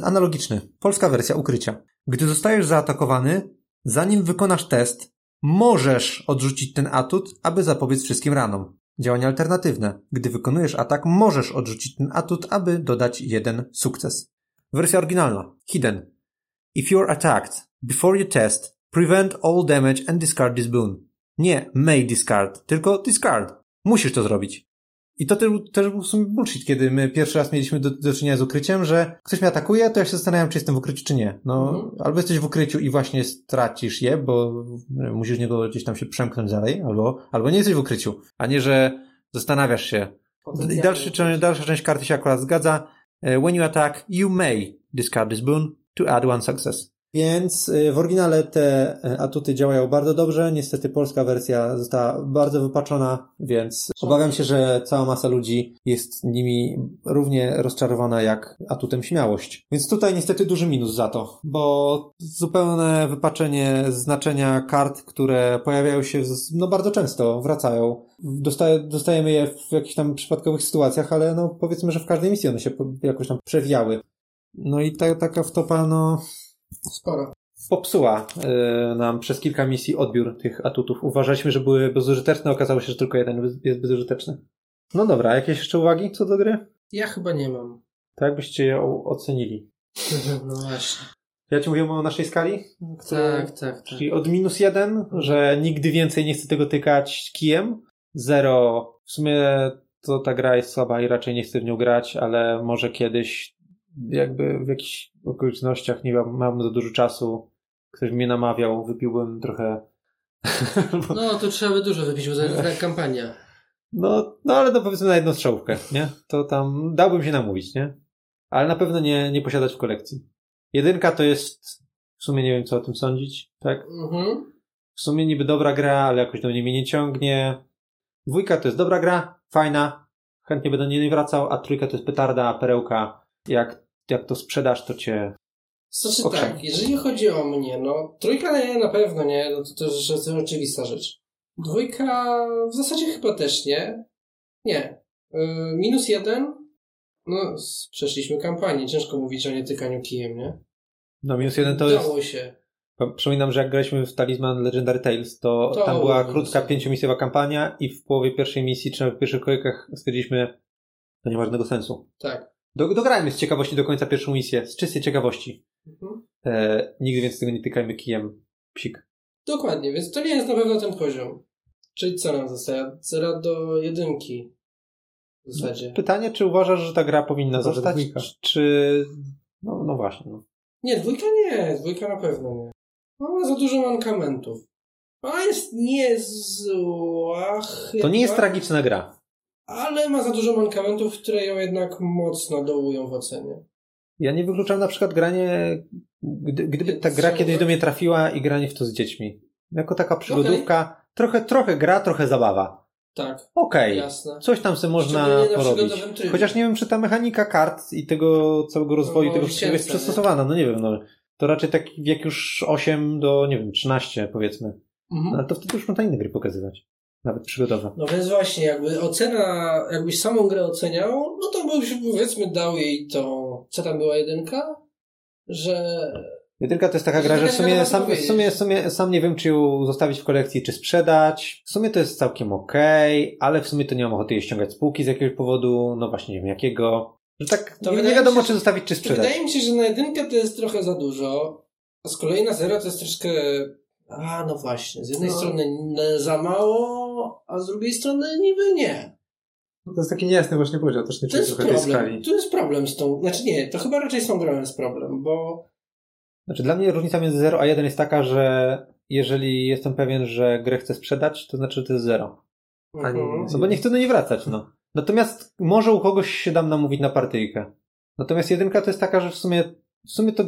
analogiczny. Polska wersja ukrycia. Gdy zostajesz zaatakowany, zanim wykonasz test, możesz odrzucić ten atut, aby zapobiec wszystkim ranom. Działanie alternatywne. Gdy wykonujesz atak, możesz odrzucić ten atut, aby dodać jeden sukces. Wersja oryginalna. Hidden. If you're attacked before you test, prevent all damage and discard this boon. Nie may discard, tylko discard. Musisz to zrobić. I to też, też był w sumie bullshit, kiedy my pierwszy raz mieliśmy do, do czynienia z ukryciem, że ktoś mnie atakuje, to ja się zastanawiam, czy jestem w ukryciu, czy nie. No, Mhm. albo jesteś w ukryciu i właśnie stracisz je, bo wiem, musisz niego gdzieś tam się przemknąć dalej, albo, albo nie jesteś w ukryciu, a nie, że zastanawiasz się. I dalszy, część- dalsza część karty się akurat zgadza. E, When you attack, you may discard this boon to add one success. Więc y, w oryginale te y, atuty działają bardzo dobrze. Niestety polska wersja została bardzo wypaczona, więc obawiam się, że cała masa ludzi jest nimi równie rozczarowana jak atutem śmiałość. Więc tutaj niestety duży minus za to, bo zupełne wypaczenie znaczenia kart, które pojawiają się no bardzo często, wracają. Dostaje, dostajemy je w jakichś tam przypadkowych sytuacjach, ale no powiedzmy, że w każdej misji one się jakoś tam przewijały. No i ta, taka wtopa, no Sporo. popsuła y, nam przez kilka misji odbiór tych atutów. Uważaliśmy, że były bezużyteczne, okazało się, że tylko jeden jest bezużyteczny. No dobra, jakieś jeszcze uwagi co do gry? Ja chyba nie mam. To jakbyście ją ocenili? No właśnie. Ja ci mówię o naszej skali? Tak, tak, tak. Czyli od minus jeden, że nigdy więcej nie chcę tego tykać kijem. Zero. W sumie to ta gra jest słaba i raczej nie chcę w nią grać, ale może kiedyś jakby w jakichś okolicznościach nie mam, mam za dużo czasu. Ktoś mnie namawiał, wypiłbym trochę. No, to trzeba by dużo wypić, bo to jest taka kampania. No, no ale to powiedzmy na jedną strzałówkę, nie? To tam dałbym się namówić, nie? Ale na pewno nie, nie posiadać w kolekcji. Jedynka to jest, w sumie nie wiem co o tym sądzić, tak? Mhm. W sumie niby dobra gra, ale jakoś do mnie mnie nie ciągnie. Dwójka to jest dobra gra, fajna, chętnie będę do niej wracał, a trójka to jest petarda, perełka. Jak, jak to sprzedasz, to cię... Znaczy tak, jeżeli chodzi o mnie, no trójka nie, na pewno nie, no to też jest oczywista rzecz. Dwójka w zasadzie chyba też nie. Nie. Yy, minus jeden, no przeszliśmy kampanię, ciężko mówić o nietykaniu kijem, nie? No minus jeden to jest... Udało się. Przypominam, że jak graliśmy w Talisman Legendary Tales, to, To tam była krótka, minus. pięciomisjowa kampania i w połowie pierwszej misji, czy nawet w pierwszych kolejkach stwierdziliśmy, to nie ma żadnego sensu. Tak. Do, dograjmy z ciekawości do końca pierwszą misję, z czystej ciekawości. Mhm. E, nigdy więcej tego nie tykajmy kijem. Psik. Dokładnie, więc to nie jest na pewno ten poziom. Czyli co nam zostaje? Od zera do jedynki. w zasadzie. Pytanie, czy uważasz, że ta gra powinna że zostać, dwójka. czy... No, no właśnie. No. Nie, dwójka nie, dwójka na pewno nie. No, ma za dużo mankamentów. A jest niezła chyba, To nie jest tragiczna gra. Ale ma za dużo mankamentów, które ją jednak mocno dołują w ocenie. Ja nie wykluczam na przykład granie, gdy, gdyby ta gra kiedyś do mnie trafiła i granie w to z dziećmi. Jako taka przygodówka, trochę, trochę gra, trochę zabawa. Tak, Okej, jasne. coś tam sobie można porobić. Chociaż nie wiem, czy ta mechanika kart i tego całego rozwoju No, tego wszystkiego jest przystosowana. No nie wiem, no. To raczej taki wiek już 8 do, nie wiem, 13 powiedzmy. Mhm. No, ale to wtedy już można inne gry pokazywać. Nawet przygodowe. No więc właśnie, jakby ocena, jakbyś samą grę oceniał, no to byś powiedzmy dał jej to, co tam była jedynka? Że Jedynka to jest taka gra, że w sumie sam, w sumie, w sumie sam nie wiem, czy ją zostawić w kolekcji, czy sprzedać. W sumie to jest całkiem okej, ale w sumie to nie mam ochoty jej ściągać z półki z jakiegoś powodu, no właśnie nie wiem jakiego. Że tak To nie, nie wiadomo, się, czy zostawić, czy sprzedać. wydaje mi się, że na jedynkę to jest trochę za dużo, a z kolei na zero to jest troszkę, a no właśnie, z jednej No. strony za mało, a z drugiej strony niby nie. No to jest taki niejasny właśnie podział, też nie To czuję jest trochę tej problem, skali. tu jest problem z tą, znaczy nie, to chyba raczej z tą grą jest problem, bo Znaczy dla mnie różnica między 0 a 1 jest taka, że jeżeli jestem pewien, że grę chcę sprzedać, to znaczy, że to jest 0. A nie, Mhm. No bo nie chcę do niej wracać, no. Natomiast może u kogoś się dam namówić na partyjkę. Natomiast jedynka to jest taka, że w sumie, w sumie to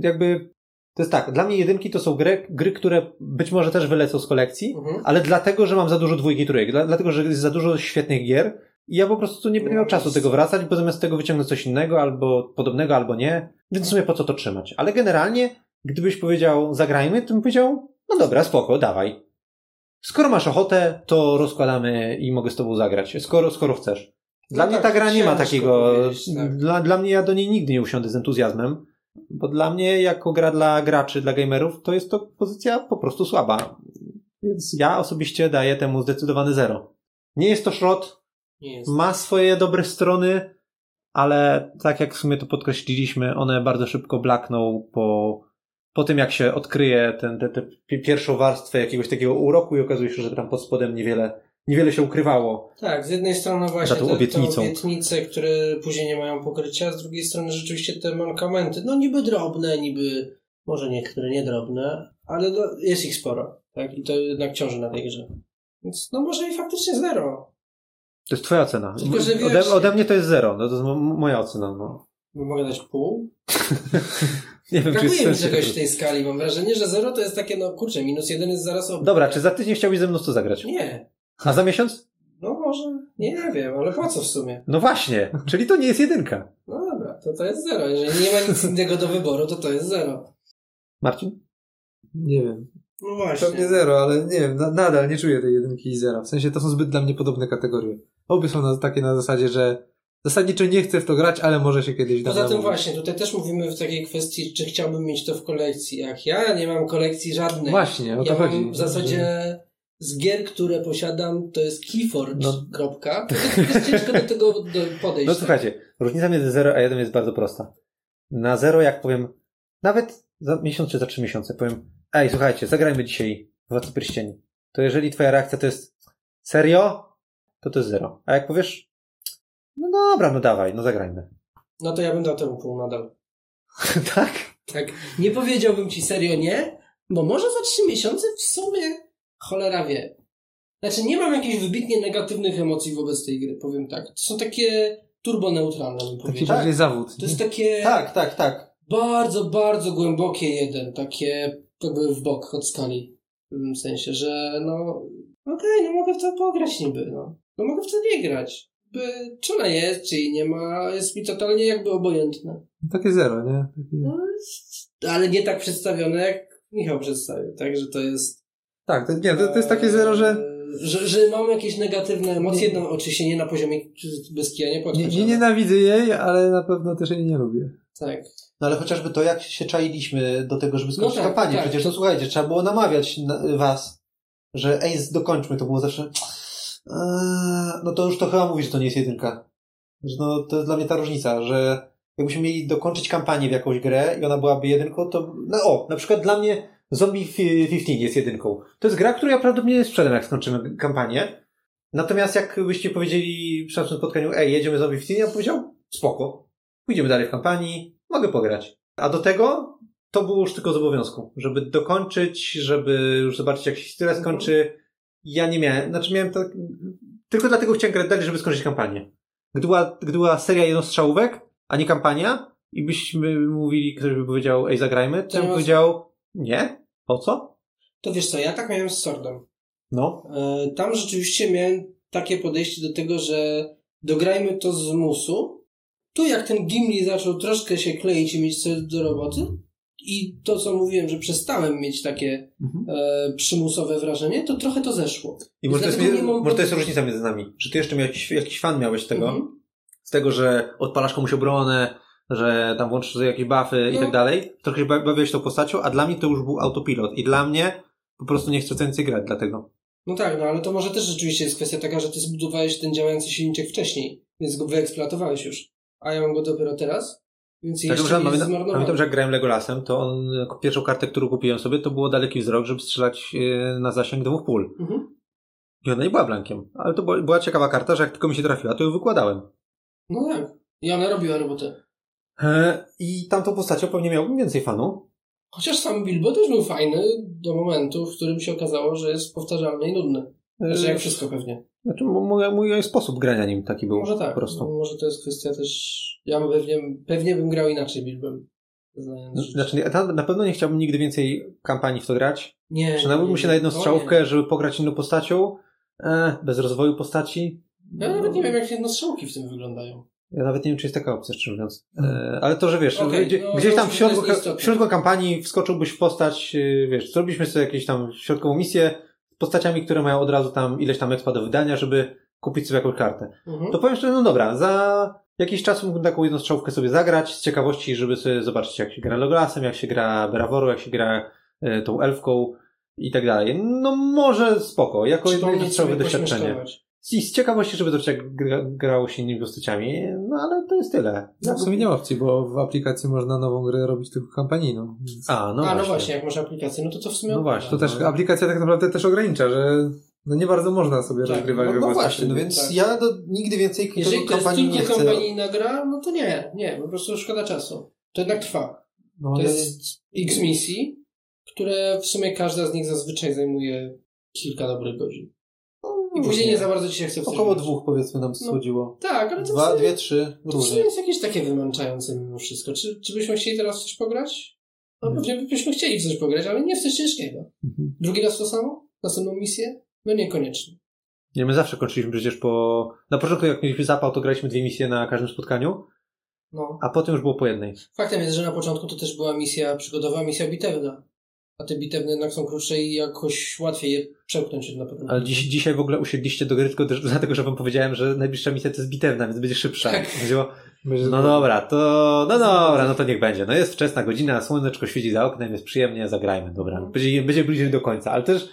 jakby, to jest tak, dla mnie jedynki to są gry, gry, które być może też wylecą z kolekcji, Mhm. ale dlatego, że mam za dużo dwójki i trójek, dla, dlatego, że jest za dużo świetnych gier i ja po prostu nie będę miał No, czasu jest- tego wracać, bo zamiast tego wyciągnę coś innego, albo podobnego, albo nie, więc w sumie po co to trzymać. Ale generalnie, gdybyś powiedział zagrajmy, to bym powiedział, no dobra, spoko, dawaj. Skoro masz ochotę, to rozkładamy i mogę z tobą zagrać, skoro, skoro chcesz. Dla No mnie tak, ta gra nie ma takiego, tak. dla, dla mnie ja do niej nigdy nie usiądę z entuzjazmem, bo dla mnie jako gra dla graczy, dla gamerów, to jest to pozycja po prostu słaba. Więc ja osobiście daję temu zdecydowany zero. Nie jest to szrot, Nie jest. ma swoje dobre strony, ale tak jak w sumie to podkreśliliśmy, one bardzo szybko blakną po, po tym, jak się odkryje tę tę pi- pierwszą warstwę jakiegoś takiego uroku i okazuje się, że tam pod spodem niewiele, niewiele się ukrywało. Tak, z jednej strony właśnie te, obietnice, które później nie mają pokrycia, z drugiej strony rzeczywiście te mankamenty, no niby drobne, niby, może niektóre niedrobne, ale no, jest ich sporo, tak, i to jednak ciąży na tej grze. Więc no może i faktycznie zero. To jest twoja ocena. Tylko, że wiesz- ode, ode mnie to jest zero. No, to jest mo- moja ocena. No. Mogę dać pół? Nie wiem, czy jest Brakuje mi czegoś w tej skali, mam wrażenie, że zero to jest takie, no kurczę, minus jeden jest zaraz obok. Dobra, czy za tydzień chciałbyś ze mną to zagrać? Nie. A za miesiąc? No może, nie, nie wiem, ale po co w sumie? No właśnie, czyli to nie jest jedynka. No dobra, to to jest zero. Jeżeli nie ma nic innego do wyboru, to to jest zero. Marcin? Nie wiem. No właśnie. Pewnie zero, ale nie wiem, na, nadal nie czuję tej jedynki i zera. W sensie to są zbyt dla mnie podobne kategorie. Obie są na, takie na zasadzie, że zasadniczo nie chcę w to grać, ale może się kiedyś da Poza tym właśnie, tutaj też mówimy w takiej kwestii, czy chciałbym mieć to w kolekcji. Jak ja nie mam kolekcji żadnej. Właśnie, o to ja chodzi. mam w zasadzie z gier, które posiadam, to jest Keyforge, No. kropka. To jest, jest ciężko do tego do podejść. No słuchajcie, różnica między 0 a 1 jest bardzo prosta. Na 0 jak powiem, nawet za miesiąc czy za trzy miesiące powiem, ej słuchajcie, zagrajmy dzisiaj Władcy Pierścieni. To jeżeli twoja reakcja to jest serio, to to jest 0. A jak powiesz, no dobra, no dawaj, no zagrajmy. No to ja bym dał temu pół nadal. tak? Tak. Nie powiedziałbym ci serio nie, bo może za trzy miesiące w sumie cholera wie. Znaczy nie mam jakichś wybitnie negatywnych emocji wobec tej gry, powiem tak. To są takie turboneutralne, bym Taki powiedział. bardziej zawód. To jest takie Tak, tak, tak. bardzo, bardzo głębokie jeden, takie jakby w bok od skali. W pewnym sensie, że no okej, no mogę w to pograć niby, no. No mogę w to nie grać. By, czy ona jest, czy jej nie ma, jest mi totalnie jakby obojętne. Takie zero, nie? Takie... No, ale nie tak przedstawione, jak Michał przedstawił, tak, że to jest... Tak, to, nie, to, to jest takie zero, że e, Że, że mam jakieś negatywne emocje, no oczywiście nie na poziomie bez kija nie nie, płakać, nie ale- nienawidzę jej, ale na pewno też jej nie lubię. Tak. No ale chociażby to, jak się czailiśmy do tego, żeby skończyć No tak, kampanię. tak. Przecież, no słuchajcie, trzeba było namawiać na, was, że ej, dokończmy, to było zawsze eee, no to już to chyba mówi, że to nie jest jedynka. Że no, to jest dla mnie ta różnica, że jakbyśmy mieli dokończyć kampanię w jakąś grę i ona byłaby jedynką, to no o, na przykład dla mnie Zombie fi- 15 jest jedynką. To jest gra, którą ja prawdopodobnie sprzedam, jak skończymy kampanię, Natomiast jakbyście powiedzieli przy naszym spotkaniu, ej, jedziemy zombie 15, ja bym powiedział, spoko, pójdziemy dalej w kampanii, mogę pograć. A do tego to było już tylko z obowiązku, żeby dokończyć, żeby już zobaczyć, jak się historia skończy. Ja nie miałem, znaczy miałem tak, tylko dlatego chciałem grać dalej, żeby skończyć kampanię. Gdy była, gdy była seria jednostrzałówek, a nie kampania, i byśmy mówili, ktoś by powiedział, ej, zagrajmy, to ja bym powiedział, nie, po co? To wiesz co, ja tak miałem z Sordem. No, E, Tam rzeczywiście miałem takie podejście do tego, że dograjmy to z musu. Tu jak ten Gimli zaczął troszkę się kleić i mieć coś do roboty i to, co mówiłem, że przestałem mieć takie e, przymusowe wrażenie, to trochę to zeszło. I może to, jest, nie mam- może to jest różnica między nami, że ty jeszcze miał jakiś, jakiś fan miałeś tego, Mhm. z tego, że odpalasz komuś obronę, że tam włączysz sobie jakieś buffy i No. tak dalej, trochę bawiłeś tą postacią, a dla mnie to już był autopilot i dla mnie po prostu nie chcę więcej grać dlatego. No tak, no ale to może też rzeczywiście jest kwestia taka, że ty zbudowałeś ten działający silniczek wcześniej, więc go wyeksploatowałeś już. A ja mam go dopiero teraz, więc Tak, jeszcze nie pamiętam, pamiętam, że jak grałem Legolasem, to on, pierwszą kartę, którą kupiłem sobie, to było daleki wzrok, żeby strzelać e, na zasięg dwóch pól. Mhm. I ona nie była blankiem, ale to była, była ciekawa karta, że jak tylko mi się trafiła, to ją wykładałem. No tak. I ona robiła robotę. E, I tamtą postacią pewnie miałbym więcej fanu. Chociaż sam Bilbo też był fajny do momentu, w którym się okazało, że jest powtarzalny i nudny. Znaczy jak wszystko pewnie. Znaczy, mój, mój sposób grania nim taki był Może tak. po prostu. Może to jest kwestia też... Ja pewnie, pewnie bym grał inaczej Bilbem. Życie. Znaczy, nie- na, pewno nie chciałbym nigdy więcej kampanii w to grać. nie, Przynajmniej się na jedną strzałówkę, żeby pograć inną postacią, e, bez rozwoju postaci. nie. Ja nawet nie wiem, jak jednostrzałki w tym wyglądają. Ja nawet nie wiem, czy jest taka opcja, szczerze mówiąc. E, ale to, że wiesz, Okej, gdzie, no, gdzieś tam w środku, w środku kampanii wskoczyłbyś w postać, e, wiesz, zrobiliśmy sobie jakieś tam środkową misję z postaciami, które mają od razu tam ileś tam expa do wydania, żeby kupić sobie jakąś kartę. Mhm. To powiem szczerze, no dobra, za jakiś czas mógłbym taką jedną strzałówkę sobie zagrać z ciekawości, żeby sobie zobaczyć, jak się gra Legolasem, jak się gra Beraworu, jak się gra e, tą elfką i tak dalej. No może spoko, jako jedno sobie doświadczenie. pośmieszkować. I z ciekawości, żeby zobaczyć, jak gra, grało się innymi postaciami, no ale to jest tyle. No, w sumie nie ma opcji, bo w aplikacji można nową grę robić tylko kampanijną. Więc A, no, A, właśnie. no właśnie, jak masz aplikację, no to to w sumie... No właśnie, To też no. aplikacja tak naprawdę też ogranicza, że no nie bardzo można sobie Tak, rozgrywać No, no własnej. właśnie, no więc Tak. ja do, nigdy więcej Jeżeli to jest tylko chcę. kampanijna gra, no to nie, nie, po prostu szkoda czasu. To jednak trwa. No, To ale- jest x misji, które w sumie każda z nich zazwyczaj zajmuje kilka dobrych godzin. I później nie za bardzo ci się chce Około dwóch powiedzmy nam No. schodziło. Tak, ale to Dwa, dwie, trzy, to różnie. jest jakieś takie wymęczające mimo wszystko. Czy, czy byśmy chcieli teraz coś pograć? No Nie. pewnie byśmy chcieli w coś pograć, ale nie w coś ciężkiego. Mhm. Drugi raz to samo? Następną misję? No niekoniecznie. Nie, my zawsze kończyliśmy przecież po... Na początku jak mieliśmy zapał, to graliśmy dwie misje na każdym spotkaniu, No. a potem już było po jednej. Faktem jest, że na początku to też była misja przygodowa, misja bitewna. A te bitewne jednak są krótsze i jakoś łatwiej je przełknąć na pewno. Ale dziś, dzisiaj w ogóle usiedliście do gry tylko dlatego, że wam powiedziałem, że najbliższa misja to jest bitewna, więc będzie szybsza. Tak. Chodziło, no dobra, to... No dobra, no to niech będzie. No jest wczesna godzina, słoneczko świeci za oknem, jest przyjemnie, zagrajmy, dobra. Będzie, będzie bliżej do końca, ale też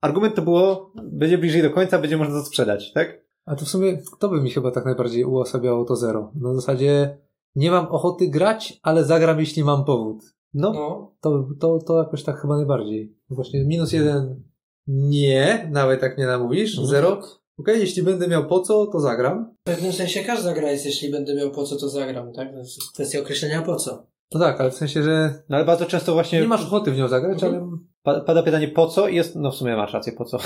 argument to było, będzie bliżej do końca, będzie można to sprzedać, tak? A to w sumie to by mi chyba tak najbardziej uosabiało to zero. Na zasadzie nie mam ochoty grać, ale zagram jeśli mam powód. No, No. To, to, to jakoś tak chyba najbardziej. Właśnie minus jeden nie, nawet tak nie namówisz. Mhm. Zero. Okej, jeśli będę miał po co, to zagram. W pewnym sensie każda gra jest, jeśli będę miał po co, to zagram, tak? To jest kwestia określenia po co. No tak, ale w sensie, że no ale bardzo często właśnie nie masz ochoty w nią zagrać, Mhm. ale pa- pada pytanie po co i jest, no w sumie masz rację, po co.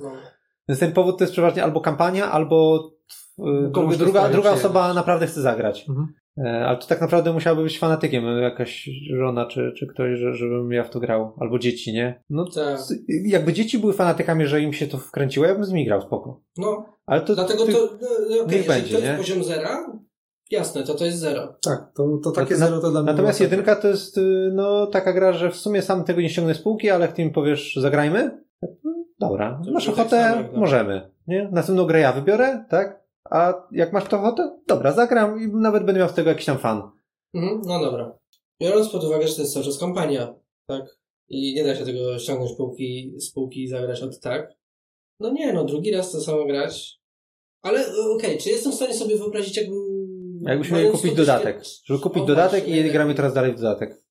No. Więc ten powód to jest przeważnie albo kampania, albo y, Komuś druga, druga, osoba naprawdę chce zagrać. Mhm. E, Ale to tak naprawdę musiałaby być fanatykiem, jakaś żona czy, czy ktoś, że, żebym ja w to grał. Albo dzieci, nie? No Tak. jakby dzieci były fanatykami, że im się to wkręciło, ja bym z nimi grał, spoko. No, Ale to... dlatego ty- to, no, no, okej, niech będzie, to jest nie? poziom zera, jasne, to to jest zero. tak, to, to takie Na- zero to dla mnie Natomiast jedynka to jest y, no taka gra, że w sumie sam tego nie ściągnę z półki, ale jak ty mi powiesz zagrajmy, dobra, To masz tak ochotę, dla możemy. Nie? Następną grę ja wybiorę, tak? A jak masz to ochotę, dobra, zagram i nawet będę miał z tego jakiś tam fan. Mhm, no dobra. Biorąc pod uwagę, że to jest cały czas kampania, tak? I nie da się tego ściągnąć z półki, z półki i zagrać od tak. No nie, no drugi raz to samo grać. Ale e, okej, czy jestem w stanie sobie wyobrazić, jakbym... Jakbyśmy mieli kupić dodatek. Żeby kupić O, dodatek właśnie, i gramy teraz dalej w dodatek.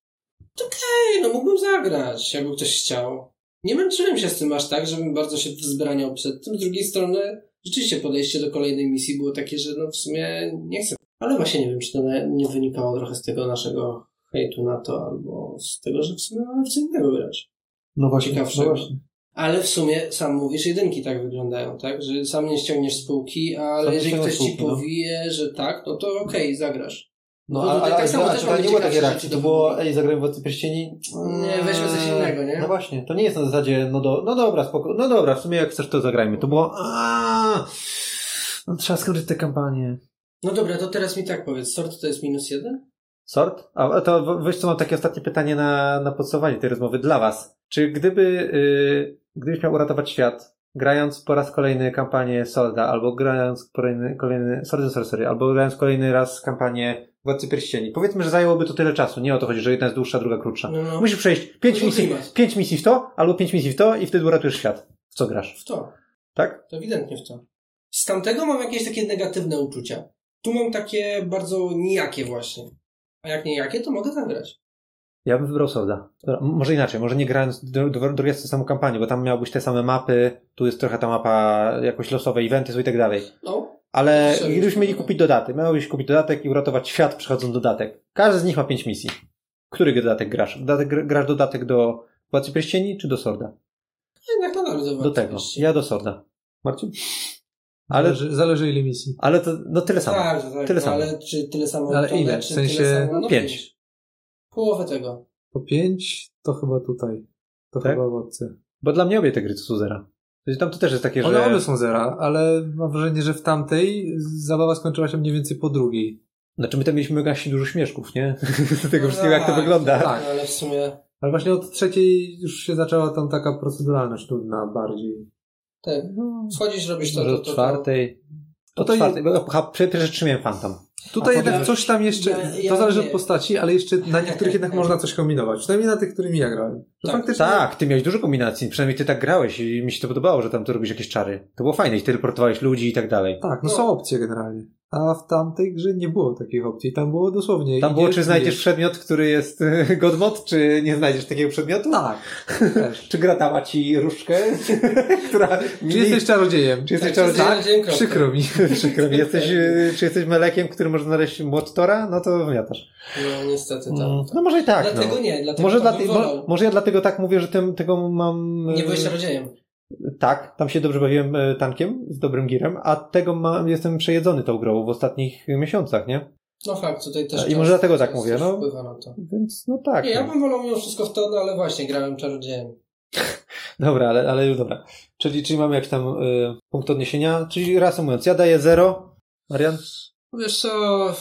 Ej, no mógłbym zagrać, jakby ktoś chciał. Nie męczyłem się z tym aż tak, żebym bardzo się wzbraniał przed tym. Z drugiej strony, rzeczywiście podejście do kolejnej misji było takie, że no w sumie nie chcę. Ale właśnie nie wiem, czy to nie wynikało trochę z tego naszego hejtu na to, albo z tego, że w sumie mamy w co innego grać. No właśnie, Ciekawszego. no właśnie. Ale w sumie sam mówisz, jedynki tak wyglądają, tak? Że sam nie ściągniesz spółki, ale Sam jeżeli ktoś ci spółki, no. powie, że tak, no to okej, zagrasz. No, Bo ale, tak samo ale, ale nie było takiej reakcji, to było, ej, zagrałem Władcy Pierścieni. Nie, weźmy coś innego, nie? No właśnie, to nie jest na zasadzie, no, do, no dobra, spoko, no dobra, w sumie jak chcesz to zagrajmy. To było, no trzeba skończyć tę kampanię. No dobra, to teraz mi tak powiedz, sort to jest minus jeden? Sort? A to weź co mam takie ostatnie pytanie na, na podsumowanie tej rozmowy dla was. Czy gdyby, yy, gdybyś miał uratować świat, grając po raz kolejny kampanię Solda, albo grając kolejny, kolejny Sword and Sorcery, albo grając kolejny raz kampanię Władcy Pierścieni, powiedzmy, że zajęłoby to tyle czasu. Nie o to chodzi, że jedna jest dłuższa, druga krótsza. No, no. Musisz przejść pięć No misji, klimat. pięć misji w to, albo pięć misji w to i wtedy uratujesz świat. W co grasz? W to. Tak? To ewidentnie w to. Z tamtego mam jakieś takie negatywne uczucia. Tu mam takie bardzo nijakie właśnie. A jak nijakie, to mogę zagrać. Ja bym wybrał Solda. Może inaczej, może nie grając do, do, drugi raz tę samą kampanię, bo tam miałbyś te same mapy, tu jest trochę ta mapa jakoś losowe, eventy są i tak dalej. No, Ale gdybyśmy mieli kupić dodatek, miałbyś kupić dodatek i uratować świat przechodząc dodatek. Każdy z nich ma pięć misji. Który dodatek grasz? Dodatek, gr- grasz dodatek do Władcy Pierścieni czy do Sorda? Jednak nadal do Do tego. Ja do Sorda. Marcin? Ale, Zależy, zależy ile misji. ale to no tyle samo. Tak, tak, Tyle tyle samo. Ale czy tyle samo Ale tonę, ile? W sensie-? No Pięć. pięć. Połowę tego. Po pięć to chyba tutaj. To Tak? chyba w Wodce. Bo dla mnie obie te gry to są zera. Tam to też jest takie, One że... obie są zera, ale mam wrażenie, że w tamtej zabawa skończyła się mniej więcej po drugiej. Znaczy my tam mieliśmy gaśnie dużo śmieszków, nie? Z tego No wszystkiego jak to tak, wygląda. Tak, ale w sumie Ale właśnie od trzeciej już się zaczęła tam taka proceduralność nudna bardziej. tak. Wchodzisz, robisz to, Może to, od to, to. czwartej. Od Tutaj- czwartej. Bo ha, przy- pierwsze trzy miałem Phantom. Tutaj jednak potem- coś tam jeszcze, Ja- ja to zależy nie. od postaci, ale jeszcze na niektórych jednak można coś kombinować. Przynajmniej na tych, którymi ja grałem. Że Tak, faktycznie Tak, ty miałeś dużo kombinacji. Przynajmniej ty tak grałeś i mi się to podobało, że tam to robisz jakieś czary. To było fajne i ty teleportowałeś ludzi i tak dalej. Tak, no No. są opcje generalnie. A w tamtej grze nie było takich opcji. Tam było dosłownie. Tam było, czy znajdziesz przedmiot, który jest e, godmod, czy nie znajdziesz takiego przedmiotu? Tak. Czy gra dała ci różdżkę, która... Czy jesteś czarodziejem? Czy jesteś Tak, czarodziejem? czarodziejem? Przykro mi. Przykro mi. Jesteś, e, czy jesteś melekiem, który może znaleźć młot Tora? No to wymiatasz. No niestety tak. Mm, No może i tak. Dlatego no. nie, dlatego Może, tak dla, może ja dlatego tak mówię, że tym, tego mam... e, Nie byłeś czarodziejem. Tak, tam się dobrze bawiłem e, tankiem z dobrym girem, a tego mam, jestem przejedzony tą grą w ostatnich miesiącach, nie? No fakt, tutaj też I czas- może dlatego tak mówię, no. wpływa na to. Więc no tak. Nie, ja no. bym wolał mimo wszystko w to, no ale właśnie grałem czarodziejem. Dobra, ale, ale już dobra. Czyli, czyli mamy jakiś tam y, punkt odniesienia. Czyli reasumując, ja daję 0. Marian? Wiesz co,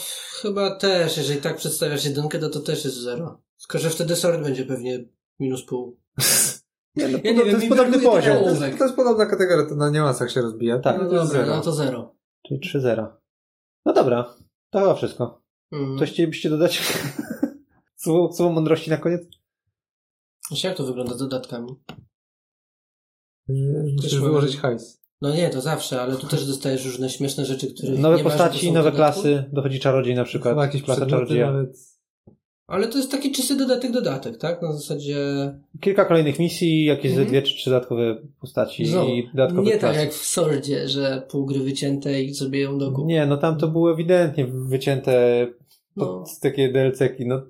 chyba też, jeżeli tak przedstawiasz jedynkę, to to też jest zero. Tylko, że wtedy sort będzie pewnie minus pół. Nie, no, Ja nie to wiem, jest podobny poziom. To jest, to jest podobna kategoria, to na niuansach się rozbija. Tak, no to jest dobra, zero. no to zero. Czyli 3-0. No dobra, to chyba wszystko. Mhm. Coś chcielibyście dodać? słowo, słowo mądrości na koniec? Wiesz, jak to wygląda z dodatkami? Yy, Musisz wyłożyć hajs. No nie, to zawsze, ale tu też dostajesz różne śmieszne rzeczy, które Nowe postaci, nowe dodatku. klasy, dochodzi czarodziej na przykład. Chyba jakieś klasa czarodzieja. nawet. Ale to jest taki czysty dodatek, dodatek, tak? Na zasadzie... Kilka kolejnych misji, jakieś Mhm. dwie czy trzy dodatkowe postaci No, i dodatkowe nie klasy. tak jak w Sordzie, że pół gry wycięte i sobie ją do góry. Nie, no tam to było ewidentnie wycięte pod No. takie DLC-ki, no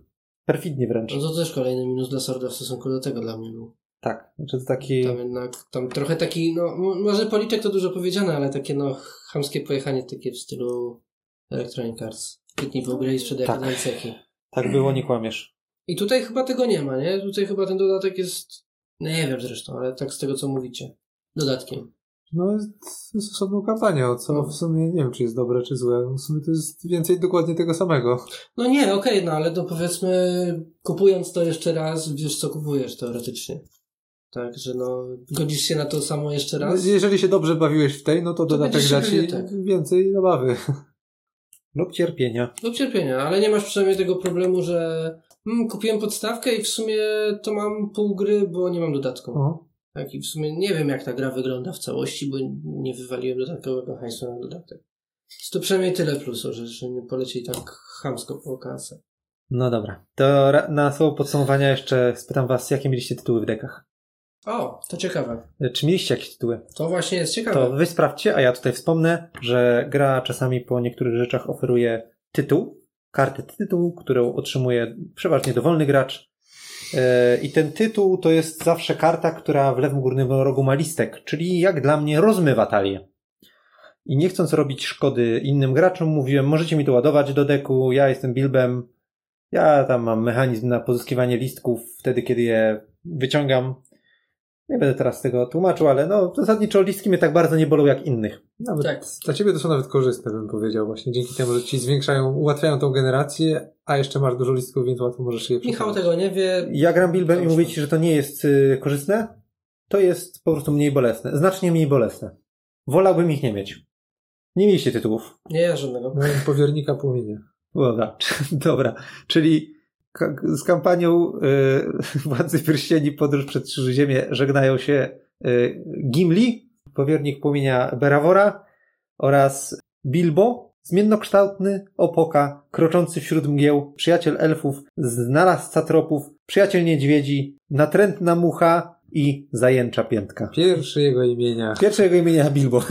perfidnie wręcz. No to też kolejny minus dla Sorda w stosunku do tego dla mnie był. Tak, znaczy to taki... Tam jednak, tam trochę taki, no może policzek to dużo powiedziane, ale takie no chamskie pojechanie takie w stylu Electronic Arts. Kliknij po grę i sprzedaj Tak. tak. DLC-ki. Tak było, nie kłamiesz. I tutaj chyba tego nie ma, nie? Tutaj chyba ten dodatek jest, no nie wiem zresztą, ale tak z tego co mówicie. Dodatkiem. No, jest, jest osobną kampanią, co w sumie nie wiem, czy jest dobre, czy złe. W sumie to jest więcej dokładnie tego samego. No nie, okej, no ale to powiedzmy, kupując to jeszcze raz, wiesz co kupujesz teoretycznie. Tak, że no, godzisz się na to samo jeszcze raz. Jeżeli się dobrze bawiłeś w tej, no to, To dodatek da ci tak. więcej zabawy. Lub cierpienia. Do cierpienia, ale nie masz przynajmniej tego problemu, że mm, kupiłem podstawkę i w sumie to mam pół gry, bo nie mam dodatku. O. Tak, i w sumie nie wiem, jak ta gra wygląda w całości, bo nie wywaliłem dodatkowego hajsu na dodatek. Jest to przynajmniej tyle plusu, że, że nie polecieli tak chamsko po kasę. No dobra. To na słowo podsumowania jeszcze spytam was, jakie mieliście tytuły w dekach? O, to ciekawe. Czy mieliście jakieś tytuły? To właśnie jest ciekawe. To wy sprawdźcie, a ja tutaj wspomnę, że gra czasami po niektórych rzeczach oferuje tytuł, kartę tytułu, którą otrzymuje przeważnie dowolny gracz. E, I ten tytuł to jest zawsze karta, która w lewym górnym rogu ma listek, czyli jak dla mnie rozmywa talię. I nie chcąc robić szkody innym graczom, mówiłem, możecie mi to ładować do deku, ja jestem Bilbem, ja tam mam mechanizm na pozyskiwanie listków wtedy, kiedy je wyciągam. Nie będę teraz tego tłumaczył, ale no zasadniczo listki mnie tak bardzo nie bolą jak innych. Nawet Tak. Dla ciebie to są nawet korzystne, bym powiedział, właśnie dzięki temu, że ci zwiększają, ułatwiają tą generację, a jeszcze masz dużo listków, więc łatwo możesz je Michał przechodzić. tego nie wie. Ja gram Bilbem i mówię ci, że to nie jest y, korzystne, to jest po prostu mniej bolesne. Znacznie mniej bolesne. Wolałbym ich nie mieć. Nie mieliście tytułów. Nie ja żadnego. Miałem powiernika płomienia. Dobra, dobra. Czyli z kampanią y, Władcy Pierścieni Podróż przez Ziemię żegnają się y, Gimli, powiernik płomienia Berawora oraz Bilbo, zmiennokształtny opoka, kroczący wśród mgieł, przyjaciel elfów, znalazca tropów, przyjaciel niedźwiedzi, natrętna mucha i zajęcza piętka. Pierwsze jego imienia. Pierwsze jego imienia Bilbo.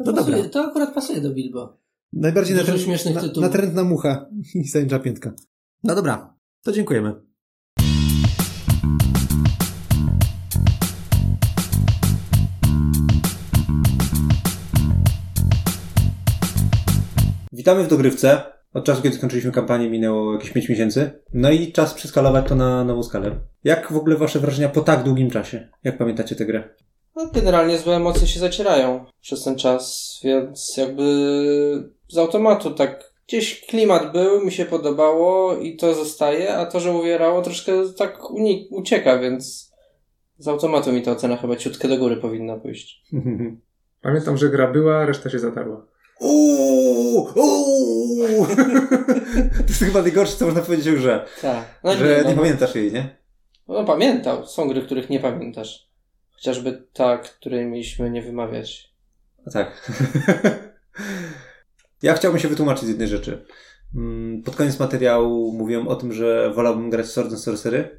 No dobra. pasuje, to akurat pasuje do Bilbo. Najbardziej natręt- na, natrętna mucha i zajęcza piętka. No dobra, to dziękujemy. Witamy w dogrywce. Od czasu, kiedy skończyliśmy kampanię, minęło jakieś 5 miesięcy. No i czas przeskalować to na nową skalę. Jak w ogóle wasze wrażenia po tak długim czasie? Jak pamiętacie tę grę? No, generalnie złe emocje się zacierają przez ten czas, więc jakby z automatu tak gdzieś klimat był, mi się podobało i to zostaje, a to, że uwierało troszkę tak unik- ucieka, więc z automatu mi ta ocena chyba ciutkę do góry powinna pójść. Pamiętam, że gra była, reszta się zatarła. Uuu, uuu. To jest chyba najgorsze, co można powiedzieć o grze. Tak. No, Że no, nie pamiętasz jej, nie? no pamiętał. Są gry, których nie pamiętasz. Chociażby ta, której mieliśmy nie wymawiać. A tak. ja chciałbym się wytłumaczyć z jednej rzeczy. Mm, Pod koniec materiału mówiłem o tym, że wolałbym grać w Sword and Sorcery,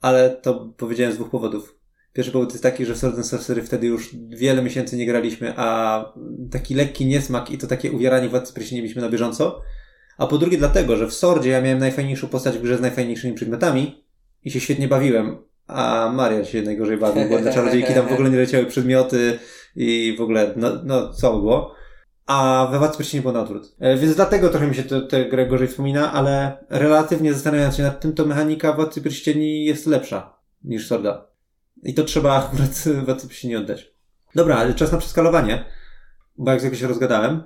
ale to powiedziałem z dwóch powodów. Pierwszy powód jest taki, że w Sword and Sorcery wtedy już wiele miesięcy nie graliśmy, a taki lekki niesmak i to takie uwieranie władcy pierścieni mieliśmy na bieżąco. A po drugie dlatego, że w Sordzie ja miałem najfajniejszą postać w grze z najfajniejszymi przedmiotami i się świetnie bawiłem, a Maria się najgorzej bawił, bo dla czarodziejki tam w ogóle nie leciały przedmioty i w ogóle, no, no co było. A we Władcy Pierścieni było na odwrót. E, Więc dlatego trochę mi się tę grę gorzej wspomina, ale relatywnie zastanawiając się nad tym, to mechanika Władcy Pierścieni jest lepsza niż Sorda. I to trzeba akurat Władcy Pierścieni oddać. Dobra, ale czas na przeskalowanie, bo jak zwykle się rozgadałem.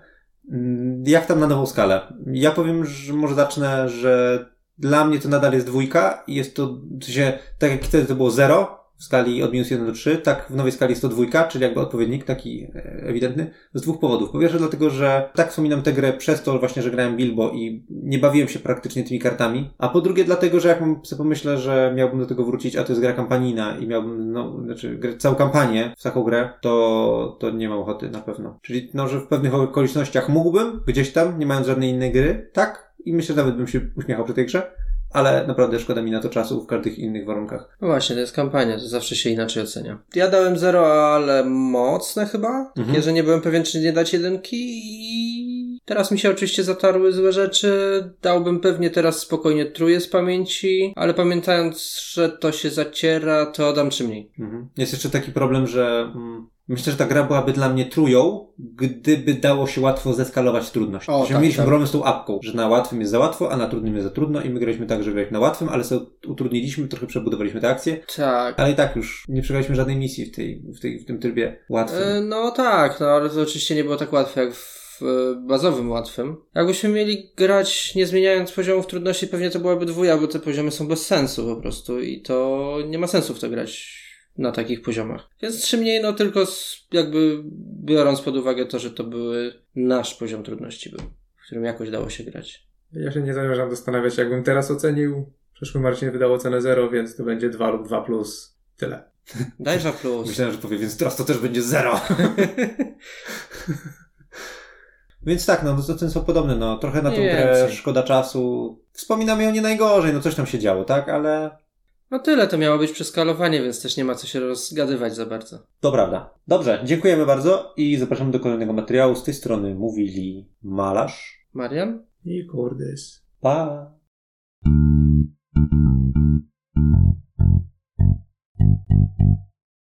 Mm, Jak tam na nową skalę? Ja powiem, że może zacznę, że dla mnie to nadal jest dwójka i jest to, w sensie, tak jak wtedy to było zero w skali od minus 1 do 3, tak w nowej skali jest to dwójka, czyli jakby odpowiednik taki e, ewidentny, z dwóch powodów. Po pierwsze dlatego, że tak wspominam tę grę przez to właśnie, że grałem Bilbo i nie bawiłem się praktycznie tymi kartami, a po drugie dlatego, że jak sobie pomyślę, że miałbym do tego wrócić, a to jest gra kampanijna i miałbym, no, znaczy grać całą kampanię w taką grę, to, to nie mam ochoty na pewno. Czyli, no, że w pewnych okolicznościach mógłbym, gdzieś tam, nie mając żadnej innej gry, tak, i myślę, że nawet bym się uśmiechał przy tej grze, ale naprawdę szkoda mi na to czasu w każdych innych warunkach. No właśnie, to jest kampania, to zawsze się inaczej ocenia. Ja dałem zero, ale mocne chyba, Mhm. mhm. że nie byłem pewien, czy nie dać jedynki i teraz mi się oczywiście zatarły złe rzeczy. Dałbym pewnie teraz spokojnie truje z pamięci, ale pamiętając, że to się zaciera, to dam czy mniej. Mhm. Jest jeszcze taki problem, że mm, myślę, że ta gra byłaby dla mnie trują, gdyby dało się łatwo zeskalować trudność. O, tak, mieliśmy tak. problem z tą apką, że na łatwym jest za łatwo, a na trudnym jest za trudno i my graliśmy tak, że grać na łatwym, ale sobie utrudniliśmy, trochę przebudowaliśmy te akcje, Tak. ale i tak już nie przegraliśmy żadnej misji w, tej, w, tej, w tym trybie łatwym. E, No tak, no ale to oczywiście nie było tak łatwe jak w e, bazowym łatwym. Jakbyśmy mieli grać nie zmieniając poziomów trudności, pewnie to byłaby dwuja, bo te poziomy są bez sensu po prostu i to nie ma sensu w to grać na takich poziomach. Więc trzy mniej, no tylko z, jakby biorąc pod uwagę to, że to były nasz poziom trudności był, w którym jakoś dało się grać. Ja się nie zamierzam zastanawiać, jakbym teraz ocenił. Przeszły Marcin wydał ocenę 0, więc to będzie 2 lub 2 plus. Tyle. Daj dwa plus. Myślałem, że powie, więc teraz to też będzie zero. Więc tak, no to są podobne, no trochę na tą grę szkoda czasu. Wspominamy ją nie najgorzej, no coś tam się działo, tak, ale No tyle, to miało być przeskalowanie, więc też nie ma co się rozgadywać za bardzo. To prawda. Dobrze, dziękujemy bardzo i zapraszamy do kolejnego materiału. Z tej strony mówili Malarz. Marian? I Cordes. Pa! Thank you.